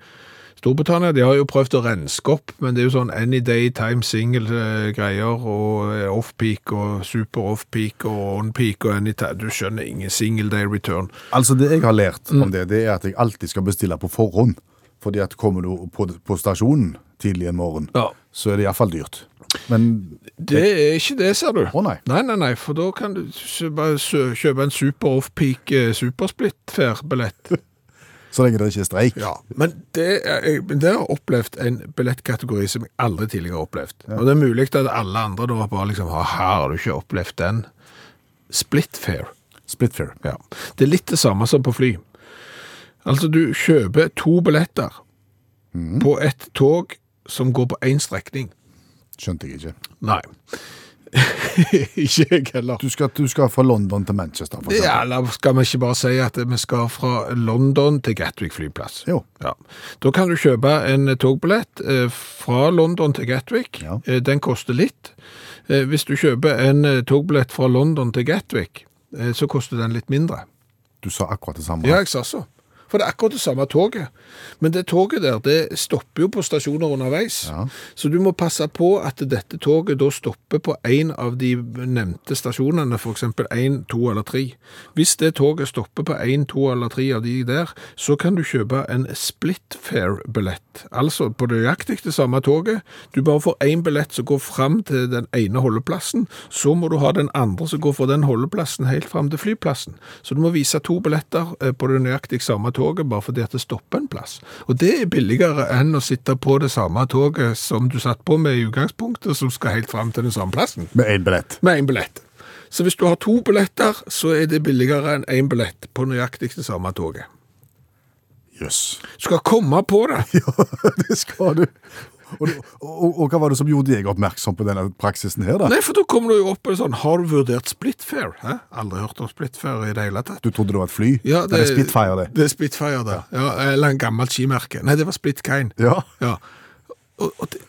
Storbritannia. De har jo prøvd å renske opp, men det er jo sånn any day time single-greier, og eh, off-peak og super off-peak og on-peak og any time. Du skjønner ingen single day return. Altså det jeg har lært om det, det er at jeg alltid skal bestille på forhånd. Fordi at kommer du på, på stasjonen tidlig en morgen, Ja. så er det iallfall dyrt. Men Det er ikke det, ser du. Å nei. Nei, nei, nei, for da kan du s- bare sø- kjøpe en super off-peak eh, supersplit-fair-billett. så lenge det ikke er streik. Ja, men det, er, jeg, men det har jeg opplevd en billettkategori som jeg aldri tidligere har opplevd. Og det er mulig at alle andre da bare liksom, «Ha, her har du ikke opplevd den. Split fair. Split fair. Ja. Det er litt det samme som på fly. Altså, du kjøper to billetter på et tog som går på én strekning. Skjønte jeg ikke. Nei. ikke jeg heller. Du skal, du skal fra London til Manchester, for eksempel. Ja, eller skal vi ikke bare si at vi skal fra London til Gatwick flyplass? Jo. Ja. Da kan du kjøpe en togbillett eh, fra London til Gatwick. Ja. Eh, Den koster litt. Eh, Hvis du kjøper en togbillett fra London til Gatwick, så koster den litt mindre. Du sa akkurat det samme. Ja, jeg sa så. For det er akkurat det samme toget. Men det toget der, det stopper jo på stasjoner underveis. Ja. Så du må passe på at dette toget da stopper på en av de nevnte stasjonene, eksempel 1, 2 eller 3. Hvis det toget stopper på 1, 2 eller 3 av de der, så kan du kjøpe en split fare-billett. Altså på nøyaktig det samme toget. Du bare får én billett som går fram til den ene holdeplassen, så må du ha den andre som går fra den holdeplassen helt fram til flyplassen. Så du må vise to billetter eh, på det nøyaktig samme toget, bare fordi at det stopper en plass. Og det er billigere enn å sitte på det samme toget som du satt på med i utgangspunktet, som skal helt fram til den samme plassen, Med én billett. med én billett. Så hvis du har to billetter, så er det billigere enn én billett på nøyaktig det samme toget. Jøss. Du skal komme på det! Ja, det skal du. Og, du- og, og hva var det som gjorde deg oppmerksom på denne praksisen her, da? Nei, for da kommer det jo opp med sånn Har du vurdert Splitfair? Hæ? Aldri hørt om Splitfair i det hele tatt. Du trodde det var et fly? Ja, det, er Spitfire, det. Det er Spitfire, det. Ja, eller en gammelt skimerke. Nei, det var Splitkine. Ja. Ja. Og, og, det,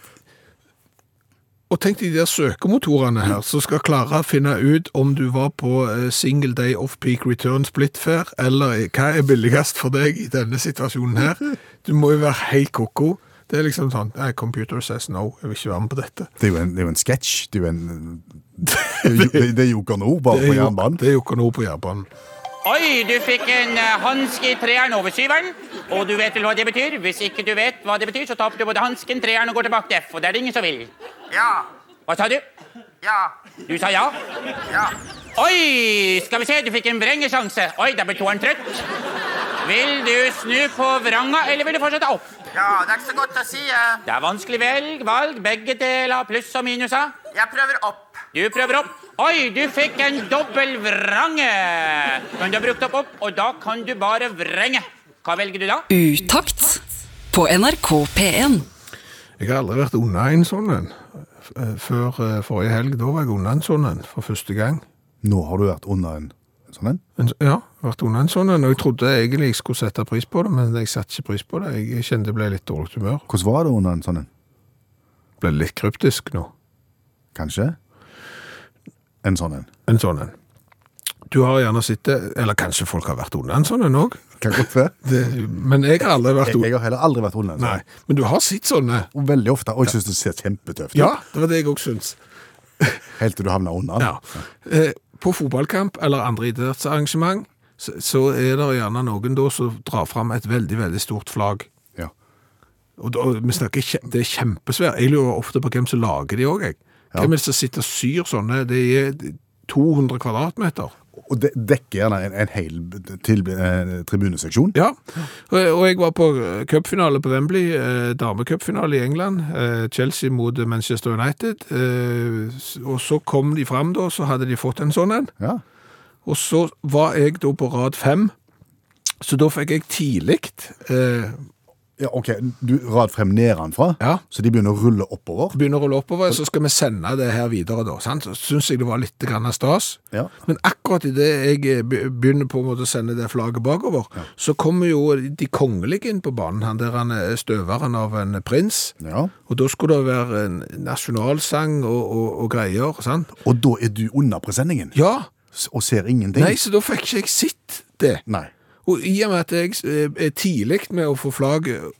og tenk de der søkemotorene her, som skal klare å finne ut om du var på eh, single day off-peak return split fair, eller hva er billigst for deg i denne situasjonen her. Du må jo være helt koko. Det er liksom sånn Computer says no, jeg vil ikke være med på dette. Det er jo en, det er jo en sketsj. Det er jo en Det er, er Joker Nord, bare på jernbanen. Det er Joker noe på jernbanen. Oi, du fikk en uh, hanske i treeren over syveren. Og du vet vel hva det betyr? Hvis ikke du vet hva det betyr, så taper du både hansken, treeren og går tilbake til F. Og det er det ingen som vil. Ja. Hva sa du? Ja. Du sa ja? Ja. Oi, skal vi se, du fikk en vrengesjanse. Oi, da ble toeren trøtt. Vil du snu på vranga, eller vil du fortsette opp? Ja, det er ikke så godt å si. eh. Det er vanskelig velg, valg, begge deler har pluss og minuser. Jeg prøver opp. Du prøver opp. Oi, du fikk en dobbel vrange. Men du har brukt opp opp, og da kan du bare vrenge. Hva velger du da? Utakt på NRK P1. Jeg har aldri vært unna en sånn en. F- eh, Før eh, forrige helg, da var jeg unna en sånn en for første gang. Nå har du vært under en sånn en. En, s- ja, vært unna en sånn en, og jeg trodde egentlig jeg skulle sette pris på det, men jeg satte ikke pris på det. Jeg kjente jeg ble litt dårlig humør. Hvordan var det under en sånn en? ble litt kryptisk nå. Kanskje? En sånn en. En sånn en. Du har gjerne sittet, eller kanskje folk har vært under en sånn en òg. Kan godt være. Men jeg har aldri vært Jeg, under. jeg har heller aldri vært unna en Nei, sånn. men du har sett sånne. Veldig ofte, og jeg syns det ser kjempetøft ut. Ja, det var det jeg òg syns. Helt til du havna under. Ja. Eh, På fotballkamp eller andre idrettsarrangement så, så er det gjerne noen da som drar fram et veldig, veldig stort flagg. Ja. Og da, vi snakker, det er kjempesvært. Jeg lurer ofte på hvem som lager de òg, jeg. Hvem er det som sitter og syr sånne? Det er 200 kvadratmeter. Og det dekker gjerne en, en hel til, eh, tribuneseksjon. Ja, og, og jeg var på cupfinale på Wembley, eh, damecupfinale i England, eh, Chelsea mot Manchester United, eh, og så kom de fram da, så hadde de fått en sånn en, Ja. Og så var jeg da på rad fem, så da fikk jeg tidlig eh, ja, ok. Du rad frem nedenfra, Ja. så de begynner å rulle oppover. Begynner å rulle oppover, så skal vi sende det her videre da, sant? Så synes jeg det var litt grann stas. Ja. Men akkurat i det jeg eh, begynner på en måte å sende det flagget bakover, så kommer jo de kongelige inn på banen, han der han er støveren av en prins, Ja. og da skulle det være en nasjonalsang og, og, og greier, sant? Og da er du under presenningen Ja, og ser ingenting. nei, så da fikk ikke jeg sitt det. Nei. Og i og med at jeg eh, er tidlig med å få flagget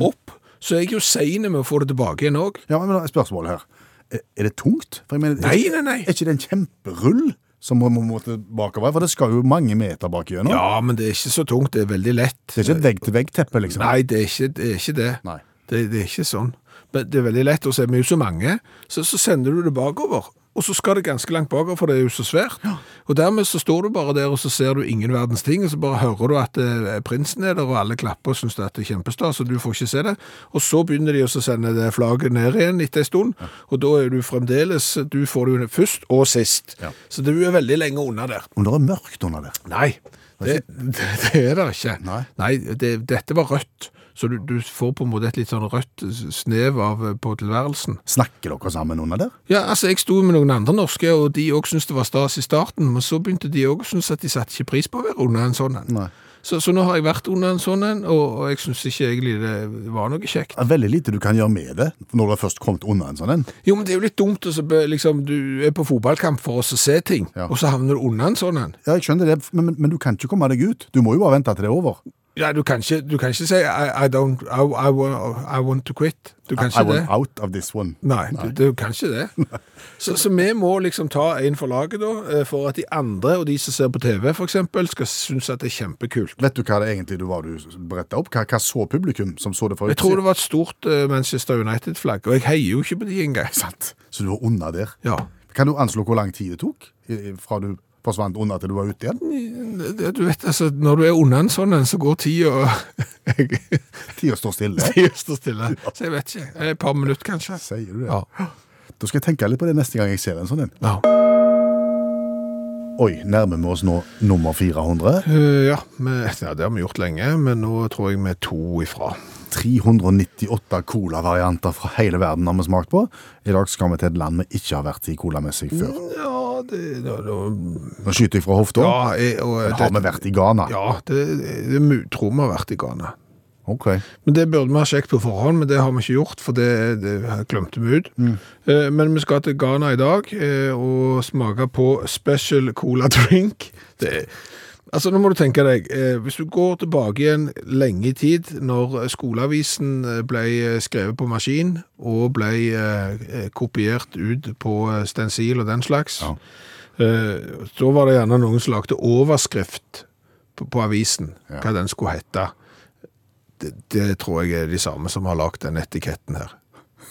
opp, så er jeg jo sein med å få det tilbake igjen også. Ja, men spørsmålet her. Er- det tungt? Mener, Nei, nei, nei. Er ikke det en kjemperull som må, må, må bakover? For det skal jo mange meter bak gjennom. Ja, men det er ikke så tungt, det er veldig lett. Det er ikke et vegg-til-vegg-teppe, liksom. Nei, det er ikke det. Er ikke det. Det, det er ikke sånn. Men det er veldig lett å se. Vi er jo så mange, så, så sender du det bakover. Og så skal det ganske langt bakover, for det er jo så svært. Og dermed så står du bare der, og så ser du ingen verdens ting, og så bare hører du at eh, prinsen er der, og alle klapper og syns det er kjempestas, og du får ikke se det. Og så begynner de å sende det flagget ned igjen etter en stund, og da er du fremdeles Du får det jo først og sist. Ja. Så du er veldig lenge unna der. Og det er mørkt under der. Nei, det, det, det er det ikke. Nei. det, dette var rødt. Så du, du får på en måte et litt sånn rødt snev av eh, på tilværelsen. Snakker dere sammen under der? Ja, altså jeg sto med noen andre norske, og de òg syntes det var stas i starten, men så begynte de òg å synes at de satte ikke pris på å være under en sånn en. Så, så nå har jeg vært under en sånn en, og, og jeg syns ikke egentlig det var noe kjekt. Det er veldig lite du kan gjøre med det når du har først kommet under en sånn en. Jo, men det er jo litt dumt å så be- liksom, Du er på fotballkamp for å se ting, Ja. og så havner du under en sånn en. Ja, jeg skjønner det, men, men, men du kan ikke komme deg ut. Du må jo bare vente til det er over. Ja, du kan ikke, du kan ikke si I, I, don't, I, I, want, I want to quit. Du kan I ikke det. want out of this one. Nei, Du, du kan ikke det. Så, så vi må liksom ta en for laget da, eh, for at de andre, og de som ser på TV for eksempel, skal synes at det er kjempekult. Vet du hva det egentlig du var du berettet opp? Hva, hva så publikum som så det fra Jeg tror det var et stort eh, Manchester United-flagg, og jeg heier jo ikke på de engang. Sant. Så du var unna der. Ja. Kan du anslå hvor lang tid det tok i- i- fra du forsvant under til du var ute igjen? Det- Du vet, altså, når du er under en sånn en, så går tida Tida står stille. Tida står stille. Så jeg vet ikke. Et par minutter, kanskje. Sier du det? Ja. Da skal jeg tenke litt på det neste gang jeg ser en sånn en. Ja. Oi, nærmer vi oss nå nummer 400? Uh, ja, vi, ja, det har vi gjort lenge, men nå tror jeg vi er to ifra. 398 cola-varianter fra hele verden har vi smakt på. I dag skal vi til et land vi ikke har vært i colamessig før. Ja, det, det, det jeg fra hofta. Ja, jeg, og, Men har vi vært i Ghana? Ja, det, det, det tror vi har vært i Ghana. Okay. Men det burde vi ha sjekket på forhånd, men det har vi ikke gjort, for det, det glemte vi ut. Eh, Men vi skal til Ghana i dag eh, og smake på special cola drink. Det, altså, nå må du tenke deg, eh, hvis du går tilbake igjen lenge i tid, når skoleavisen eh, ble eh, skrevet på maskin og ble eh, eh, kopiert ut på stensil og den slags, Ja. eh, så var det gjerne noen som lagde overskrift på, på avisen, Ja. hva den skulle hette det, det tror jeg er de samme som har lagd den etiketten her.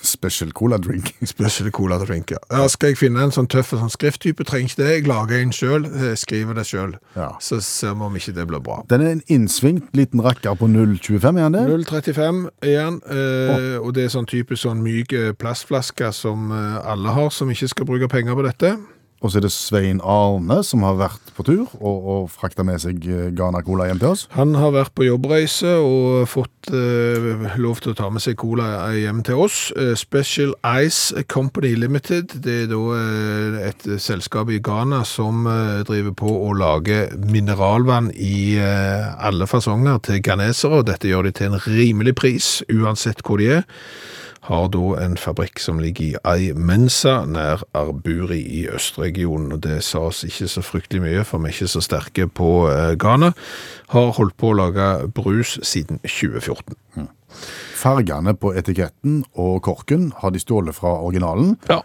Special cola drink. Special cola drink, ja. ja. Skal jeg finne en sånn tøff sånn skrifttype, trenger ikke det. Jeg lager en sjøl, skriver det sjøl. Ja. Så ser vi om ikke det blir bra. Den er en innsvingt liten rakker på 0,25, er den det? 0,35 igjen, eh, og det er sånn type sånn myk eh, plastflaske som eh, alle har, som ikke skal bruke penger på dette. Og så er det Svein Arne som har vært på tur og, og frakta med seg eh, Ghana Cola hjem til oss. Han har vært på jobbreise og fått eh, lov til å ta med seg cola hjem til oss. Eh, Special Ice Company Limited, det er da eh, et selskap i Ghana som eh, driver på å lage mineralvann i eh, alle fasonger til ghanesere, dette gjør de til en rimelig pris, uansett hvor de er. Har da en fabrikk som ligger i Ai Mensa, nær Arburi i østregionen. Og det sa oss ikke så fryktelig mye, for vi er ikke så sterke på eh, Ghana. Har holdt på å lage brus siden 2014. Fargene på etiketten og korken har de stjålet fra originalen. Ja.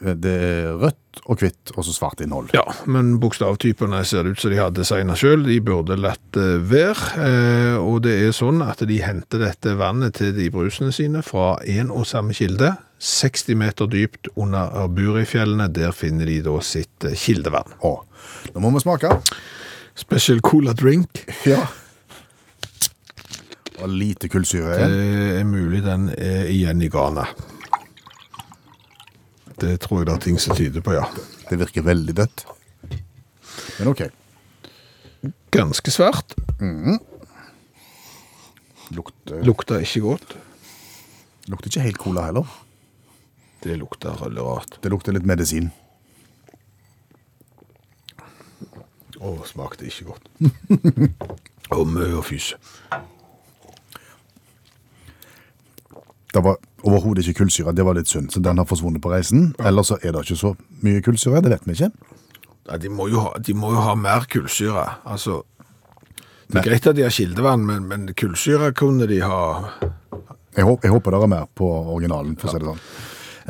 Det er rødt og hvitt og så svart innhold. Ja, men bokstavtypene ser det ut som de har designet selv. De burde latt det være. Eh, og det er sånn at de henter dette vannet til de brusene sine fra en og samme kilde. 60 meter dypt under Arburifjellene. Der finner de da sitt eh, kildevann. Å, nå må vi smake. Special Cola Drink. Ja. Og lite kullsyre Det er mulig den er igjen i Ghana. Det tror jeg det er ting som tyder på, ja. Det virker veldig dødt. Men ok. Ganske svart. Lukter, Lukter ikke godt. lukter ikke helt cola heller. Det lukter veldig rart. Det lukter litt medisin. Å, smakte ikke godt. Og mye og fys. Det var overhodet ikke kullsyre. Det var litt synd, så den har forsvunnet på reisen. Eller så er det ikke så mye kullsyre. Det vet vi ikke. Ja, de, må ha, de må jo ha mer kullsyre. Altså, det er greit at de har kildevann, men, men kullsyre kunne de ha Jeg, håper, jeg håper det er mer på originalen, for å si det sånn.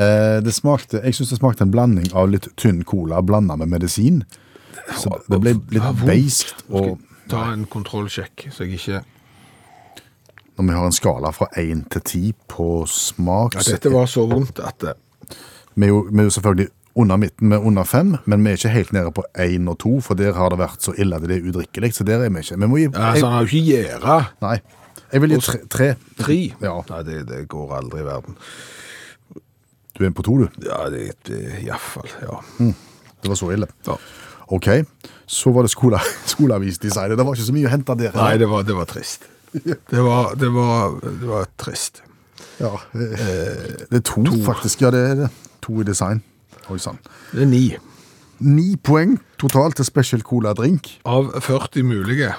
Eh, det smakte, jeg syns det smakte en blanding av litt tynn cola blanda med medisin. Så det ble litt beiskt. Og Ta en kontrollsjekk, så jeg ikke når vi har en skala fra én til ti på smak ja, Dette var så vondt at det, Vi er jo, vi er jo selvfølgelig under midten med under fem, men vi er ikke helt nede på én og to, for der har det vært så ille at det er udrikkelig. Så der er vi ikke. Vi må gi ja, så Han har jo ikke gjerde. Nei. Jeg vil gi tre. tre. Tre? Ja. Nei, det, det går aldri i verden. Du er på to, du. Ja, det, det iallfall. Ja. Det var så ille. ja. OK. Så var det skole, skoleavisdesignet. Det var ikke så mye å hente der. Nei, det var, det var trist. Det var, det var, det var trist. Ja, eh, det er to, faktisk. Ja, det er det. To i design. Oi sann. Det er ni Ni poeng totalt til Special Cola Drink. av 40 mulige.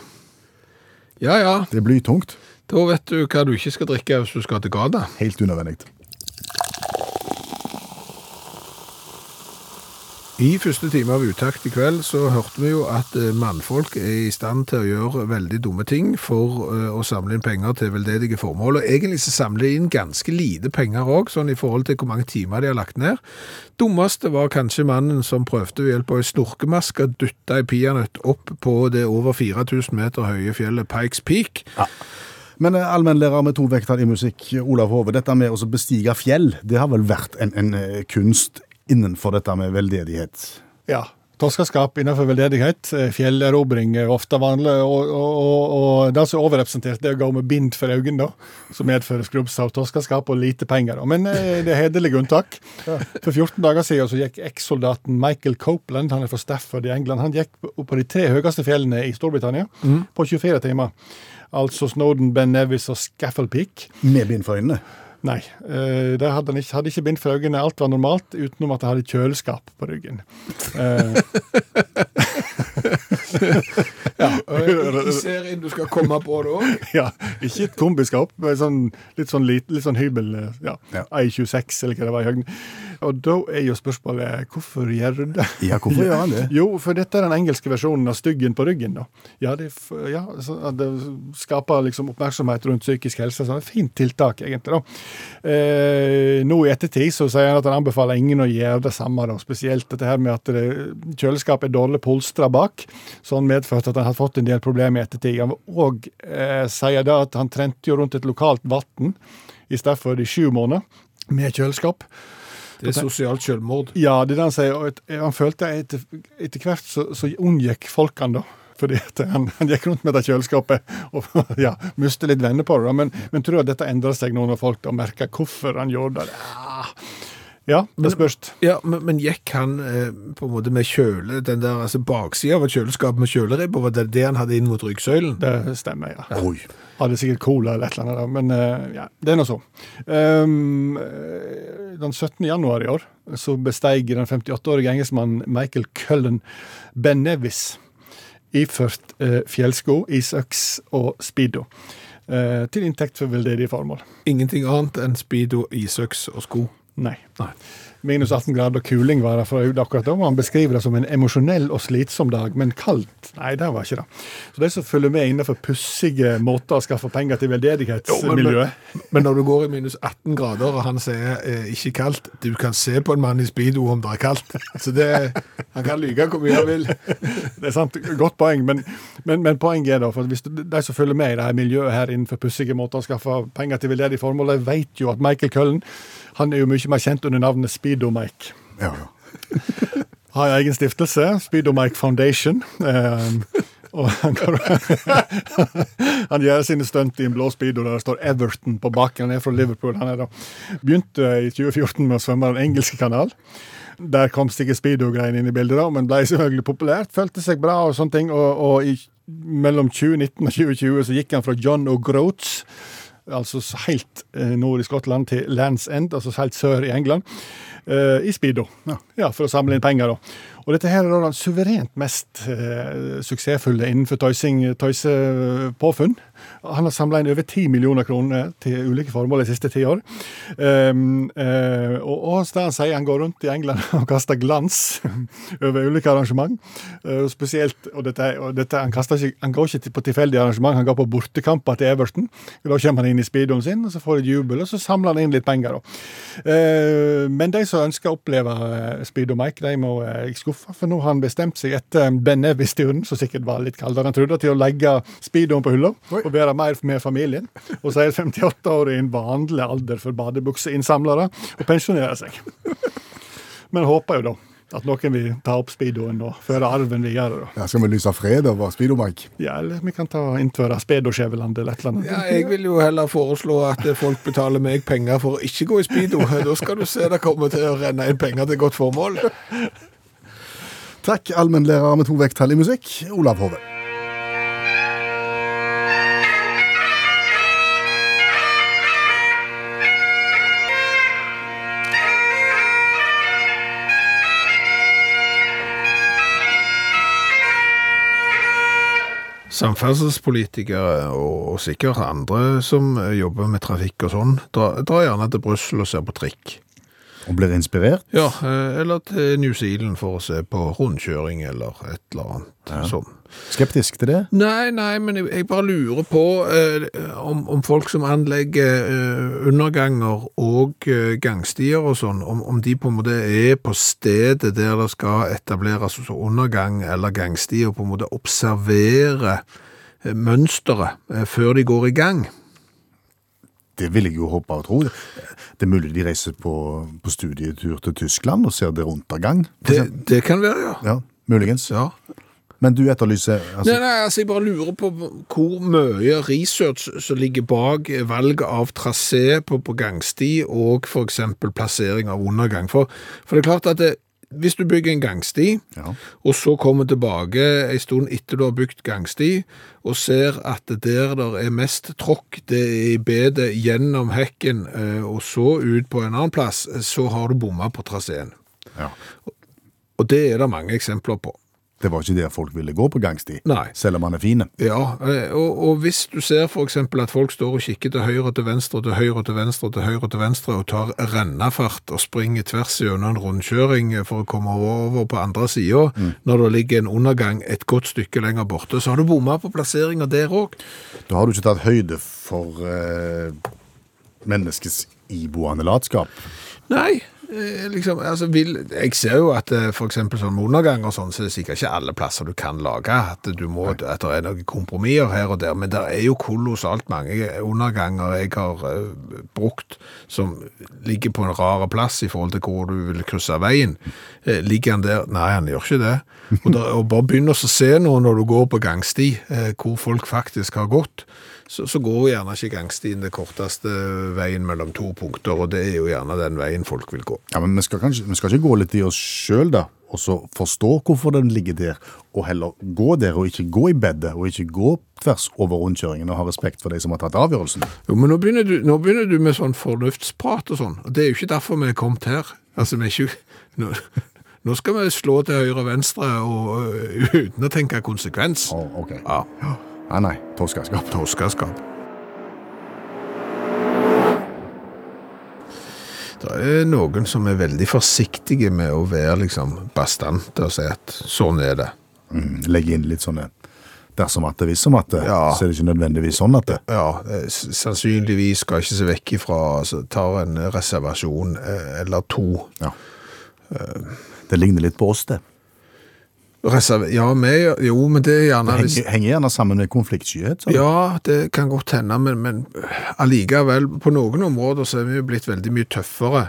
Ja, ja. Det blir tungt. Da vet du hva du ikke skal drikke hvis du skal til Ghana. Helt unødvendig. I første time av Utakt i kveld så hørte vi jo at eh, mannfolk er i stand til å gjøre veldig dumme ting for eh, å samle inn penger til veldedige formål. Og egentlig så samler de inn ganske lite penger òg, sånn i forhold til hvor mange timer de har lagt ned. Dummeste var kanskje mannen som prøvde ved hjelp av ei snorkemaske å dytte ei peanøtt opp på det over 4000 meter høye fjellet Pikes Peak. Men eh, allmennlærer med to vekter i musikk, Olav Hove, dette med å bestige fjell, det har vel vært en, en kunst innenfor dette med veldedighet? Ja. Toskeskap innenfor veldedighet. eh, Fjellerobring er ofte vanlig. Og, og, og, og det som er overrepresentert, det er å gå med bind for øynene, da, som medfører skrubbsav, toskeskap og lite penger. Da. Men eh, det er hederlige unntak. For 14 dager siden så gikk eks-soldaten Michael Copeland, han er fra Stafford i England, han gikk på de tre høyeste fjellene i Storbritannia på 24 timer. Altså Snowden, Ben Nevis og Scaffold Peak. Med bind for øynene? Nei, eh, det hadde han ikke, hadde ikke bind for øynene. Alt var normalt, utenom at jeg hadde kjøleskap på ryggen. Eh, Hvilken serien du skal komme på da? ja, ikke et kombiskap, men sånn, litt, sånn lit, litt sånn hybel, eh, ja, Ja. I26 eller hva det var i høgden. Og da er jo spørsmålet, hvorfor gjør du det? Ja, hvorfor gjør han det? Jo, for dette er den engelske versjonen av styggen på ryggen. da. Ja, det, ja, så det skaper liksom oppmerksomhet rundt psykisk helse. Så det er et fint tiltak, egentlig. da. Eh, nå i ettertid så sier han at han anbefaler ingen å gjøre det samme. da, Spesielt dette her med at det, kjøleskapet er dårlig polstra bak. Så han medførte at han har fått en del problemer i ettertid. Han òg eh, sier da at han trente jo rundt et lokalt vann i Stafford i sju måneder med kjøleskap. Det er sosialt selvmord. Ja, det er det han sier. Og et, han følte etter, etter hvert så, så unngikk folk han da. Fordi han, han gikk rundt med det kjøleskapet og ja, mistet litt venner på det. Men, men tror du at dette endrer seg nå når folk da merker hvorfor han gjorde det? Ja, ja det spørs. Ja, men, men gikk han eh, på en måte med kjøle, den der altså baksida av et kjøleskap med kjøleribber, var det det han hadde inn mot ryggsøylen? Det stemmer, ja. Oi. Hadde sikkert cola eller et eller annet, men eh, ja, det er nå så. Um, den 17. januar i år så besteig den 58-årige engelskmannen Michael Cullen Ben Nevis iført eh, fjellsko, isøks og speedo. eh, til inntekt for veldedige formål. Ingenting annet enn speedo, isøks og sko. Nei. Minus 18 grader og kuling var det for akkurat da. Han beskriver det som en emosjonell og slitsom dag, men kaldt? Nei, det var ikke det. Så de som følger med innenfor pussige måter å skaffe penger til veldedighetsmiljøet men, men når du går i minus 18 grader, og han sier eh, ikke kaldt Du kan se på en mann i speedo om det er kaldt. Så det, han kan lyge hvor mye han vil. Det er sant, godt poeng, men, men, men poenget er da, for hvis du, de som følger med i det her miljøet her innenfor pussige måter å skaffe penger til veldedige formål, de vet jo at Michael Cullen han er jo mye mer kjent under navnet Speedo-Mike. Ja, ja. Har egen stiftelse, Speedo-Mike Foundation. Um, og han, kan, han gjør sine stunt i en blå speedo der det står Everton på baken. Han er fra Liverpool. Han er da begynte i 2014 med å svømme Den engelske kanal. Der kom sikkert speedo-greiene inn i bildet, da, men ble selvfølgelig populært. Følte seg bra og sånne ting. Og, og i, mellom 2019 og 2020 så gikk han fra John O'Groats altså helt eh, nord i Skottland, til Lands End, altså helt sør i England, eh, i speedo. Ja. For å samle inn penger, da. Og dette her er da den suverent mest eh, suksessfulle innenfor tøysepåfunn. Han har samla inn over 10 millioner kroner til ulike formål de siste ti år. Um, uh, og, og så han sier han går rundt i England og kaster glans over ulike arrangement. Uh, spesielt, og dette, og dette han, ikke, han går ikke på tilfeldige arrangement, han går på bortekamper til Everton. Da kommer han inn i speedoen sin, og så får de jubel, og så samler han inn litt penger. Eh, men de som ønsker å oppleve Speedo Mike, de må eh, ikke skuffe, for nå har han bestemt seg etter Ben Nevis-turen, som sikkert var litt kaldere enn han trodde, til å legge speedoen på hylla og være mer med familien. Og så er 58 år i en vanlig alder for badebukseinnsamlere og pensjonere seg. Men håper jo da at noen vil ta opp speedoen og føre arven videre. da. Ja, skal vi lyse fred over speedomark? Ja, eller vi kan ta innføre speedoskjeveland eller et eller annet. Ja, jeg vil jo heller foreslå at folk betaler meg penger for å ikke gå i speedo. Da skal du se det kommer til å renne inn penger til godt formål. Takk, allmennlærer med to vekttall i musikk, Olav Hove. Samferdselspolitikere og sikkert andre som jobber med trafikk og sånn, drar gjerne til Brussel og ser på trikk. Og blir inspirert? Ja, eh, eller til New Zealand for å se på rundkjøring eller et eller annet sånn. Skeptisk til det? Nei, nei, men jeg, bare lurer på eh, om, om folk som anlegger eh, underganger og eh, gangstier og sånn, om, om de på en måte er på stedet der det skal etableres undergang eller gangstier, og på en måte observere eh, mønsteret eh, før de går i gang. Det vil jeg jo håpe og tro. Det er mulig de reiser på, på studietur til Tyskland og ser det undergang. for Det, det kan være, ja. Ja, muligens. Ja. Men du etterlyser altså, Nei, nei, altså jeg bare lurer på hvor mye research som ligger bak valg av trasé på, på gangsti og eksempel plassering av undergang. For, for det er klart at det, hvis du bygger en gangsti, Ja. og så kommer tilbake en stund etter du har bygd gangsti, og ser at der der er mest tråkk, det er i bedet gjennom hekken, eh, og så ut på en annen plass, så har du bomma på traseen. Ja. Og det er det mange eksempler på. Det var ikke der folk ville gå på gangsti, Nei. selv om han er fine. Ja, eh, og, og hvis du ser eksempel at folk står og kikker til høyre og til venstre, og til høyre og til venstre, og til høyre og til venstre, og tar rennafart og springer tvers gjennom en rundkjøring for å komme over på andre sida, når det ligger en undergang et godt stykke lenger borte, så har du bomma på plasseringa der òg. Da har du ikke tatt høyde for eh, menneskets iboende latskap. Nei, liksom, altså vil, jeg ser jo at f.eks. for eksempel sånn undergang og sånn, så er det sikkert ikke alle plasser du kan lage, at, du må, at det er noen kompromisser her og der, men det er jo kolossalt mange underganger jeg har uh, brukt som ligger på en rar plass i forhold til hvor du vil krysse veien. Uh, ligger han der? Nei, han gjør ikke det. Og, der, og bare begynn å se nå når du går på gangsti, uh, hvor folk faktisk har gått, så, så går gjerne ikke gangstien det korteste veien mellom to punkter, og det er jo gjerne den veien folk vil gå. Ja, men vi skal, kanskje, vi skal ikke gå litt i oss sjøl, da, og så forstå hvorfor den ligger der, og heller gå der og ikke gå i bedet, og ikke gå tvers over rundkjøringen og ha respekt for de som har tatt avgjørelsen. Jo, men nå begynner, du, nå begynner du med sånn fornuftsprat og sånn, og det er jo ikke derfor vi er kommet her. Altså, vi er ikke... Nå, nå skal vi slå til høyre og venstre og, uh, uten å tenke konsekvens. Å, ok. Ja, Nei, nei, toskaskap. toskaskap. Det er noen som er veldig forsiktige med å være liksom bastante og si at sånn er det. Mm, legge inn litt sånne dersom at det visst som at det, Ja. så er det ikke nødvendigvis sånn at det. Ja, eh, sannsynligvis skal ikke se vekk ifra, altså tar en reservasjon eh, eller to. Ja. Det ligner litt på oss, det. Ja, vi, jo, men det er gjerne Det henger, henger gjerne sammen med konfliktskyhet. Ja, det kan godt hende, men, men allikevel, på noen områder så er vi jo blitt veldig mye tøffere,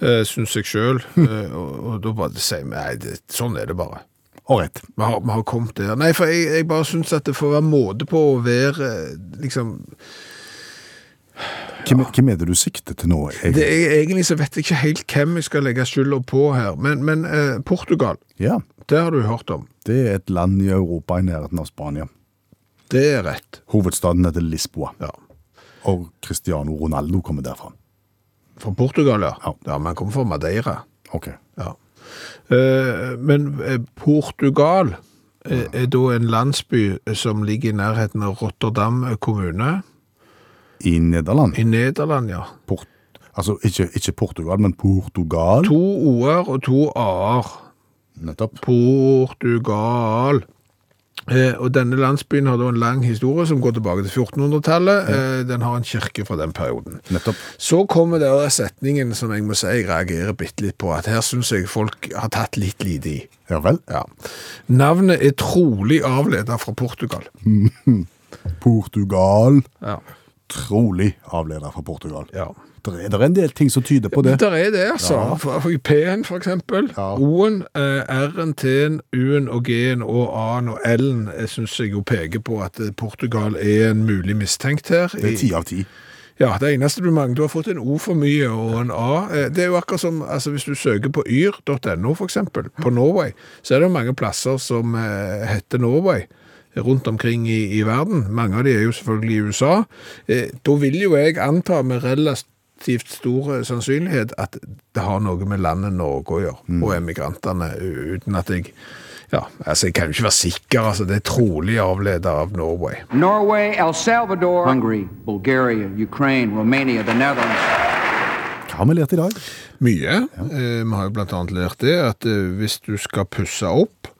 eh, syns jeg sjøl. og, og da bare sier vi nei, det, sånn er det bare. Ålreit. Vi har, vi har kommet der. Nei, for jeg, jeg bare syns at det får være måte på å være eh, liksom Hvem, hvem er det du sikter til nå? egentlig? det er, Egentlig så vet jeg ikke helt hvem jeg skal legge skylda på her, men, men eh, Portugal, Ja, det har du hørt om. det er et land i Europa i nærheten av Spania. Det er rett. Hovedstaden heter Lisboa. Ja. Og Cristiano Ronaldo kommer derfra. Fra Portugal, ja. Ja. Ja, men han kommer fra Madeira. Ok. Ja. Eh, men eh, Portugal eh, er da en landsby som ligger i nærheten av Rotterdam kommune. I Nederland. I Nederland, ja. Port, altså ikke, ikke Portugal, men Portugal. To o-er og to a-er. Nettopp. Portugal. Eh, og denne landsbyen har da en lang historie som går tilbake til 1400-tallet. Eh, den har en kirke fra den perioden. Nettopp. Så kommer der setningen som jeg må si jeg reagerer bitte litt på, at her syns jeg folk har tatt litt lite i. Ja vel. Ja. Navnet er trolig avledet fra Portugal. Portugal. Ja. Trolig avleder fra Portugal. ja. Det er, det er en del ting som tyder på det. Det er det, altså. Ja. P-en, for eksempel. Ja. O-en, eh, R-en, T-en, U-en og G-en og A-en og L-en eh, syns jeg jo peker på at eh, Portugal er en mulig mistenkt her. Det er ti av ti. Ja, det eneste du mangler, du har fått en O for mye og en A. Det er jo akkurat som altså hvis du søker på yr.no, for eksempel, på Norway, så er det jo mange plasser som eh, heter Norway rundt omkring i, i verden. Mange av de er jo selvfølgelig i USA. Eh, da vil jo jeg anta med relativt stor sannsynlighet at det har noe med landet Norge å gjøre, og emigrantene, uten at jeg ja, altså Jeg kan jo ikke være sikker. altså Det er trolig avledet av Norway. Norway, El Salvador, Hungary, Bulgaria, Ukraine, Romania, the Netherlands. Hva har vi lært i dag? Mye. Eh, vi har jo annet lært det at eh, hvis du skal pusse opp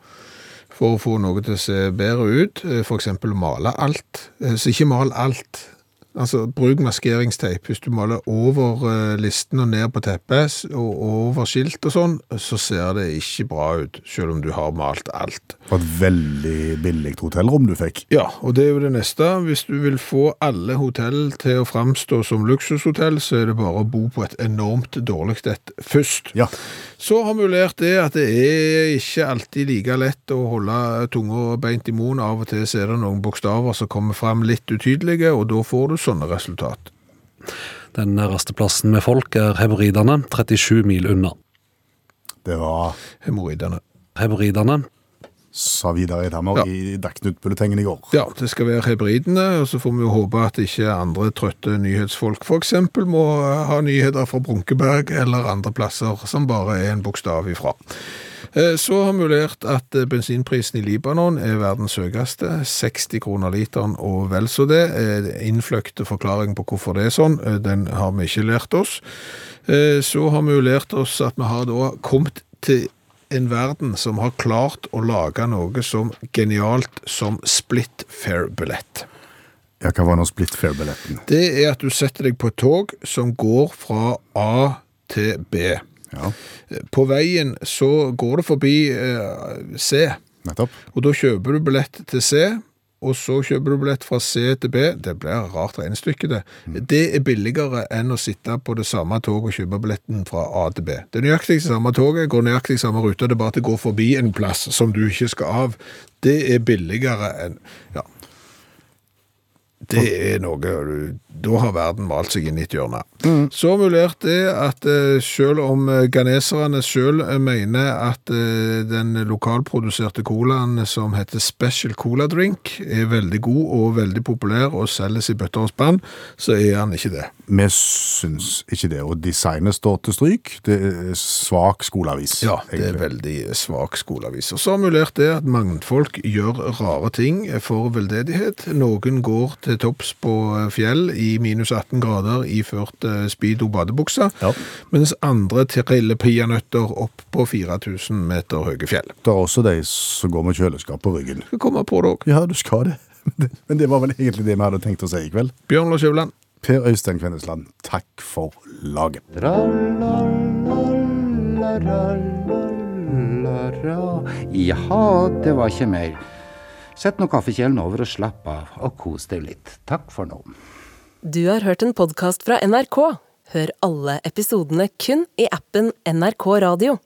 for å få noe til å se bedre ut, eh, for eksempel male alt, eh, så ikke mal alt. Altså, bruk maskeringsteip. Hvis du maler over eh, listen og ned på teppet og over skilt og sånn, så ser det ikke bra ut, selv om du har malt alt. Det var et veldig billig hotellrom du fikk. Ja, og det er jo det neste. Hvis du vil få alle hotell til å framstå som luksushotell, så er det bare å bo på et enormt dårlig et først. Ja. Så har vi lært det at det er ikke alltid like lett å holde tunga beint i munnen. Av og til er det noen bokstaver som kommer fram litt utydelige, og da får du sånne resultat. Den nærmeste plassen med folk er Heberidene, 37 mil unna. Det var, Hemoroidene. Heberidene, sa Vidar Edhammer Ja. i Dagsnytt-bulletengen i går. Ja, det skal være hebridene, og så får vi jo håpe at ikke andre trøtte nyhetsfolk eksempel må ha nyheter fra Brunkeberg eller andre plasser som bare er en bokstav ifra. Eh, Så har vi lært at eh, bensinprisen i Libanon er verdens høyeste, 60 kroner literen og vel så det. Eh, Innfløkte forklaring på hvorfor det er sånn, den har vi ikke lært oss. Så har vi lært oss at vi har da kommet til en verden som har klart å lage noe som genialt som split fair-billett. Ja, hva var nå split fair-billetten? Det er at du setter deg på et tog som går fra A til B. Ja, På veien så går det forbi eh, C, nettopp. og da kjøper du billett til C, og så kjøper du billett fra C til B. Det blir rart regnestykke, det. Det er billigere enn å sitte på det samme toget og kjøpe billetten fra A til B. Det er nøyaktig samme toget, går nøyaktig samme rute, det er bare at det går forbi en plass som du ikke skal av. Det er billigere enn Ja. Det er noe Da har verden malt seg inn i et hjørne. Så mulert det at eh, selv om eh, ganeserne selv eh, mener at den lokalproduserte colaen som heter Special Cola Drink er veldig god og veldig populær og selges i bøtter og spann, så er han ikke det. Vi syns ikke det. Og designet står til stryk. Det er svak skoleavis. Ja, det er egentlig. veldig svak skoleavis. Og så har mulert det at mannfolk gjør rare ting for veldedighet. Noen går til topps på fjell i minus 18 grader iført eh, speedo badebukse, mens andre triller peanøtter opp på 4000 meter høye fjell. Det er også de som går med kjøleskap på ryggen. Skal komme på det òg. Ja, du skal det. Men det var vel egentlig det vi hadde tenkt å si i kveld. Bjørn Lars Skjæveland. Per Øystein Kvennesland, takk for laget. Jaha, det var ikke mer. Sett nå kaffekjelen over og slapp av, og kos deg litt. Takk for nå. Du har hørt en podkast fra NRK. Hør alle episodene kun i appen NRK Radio.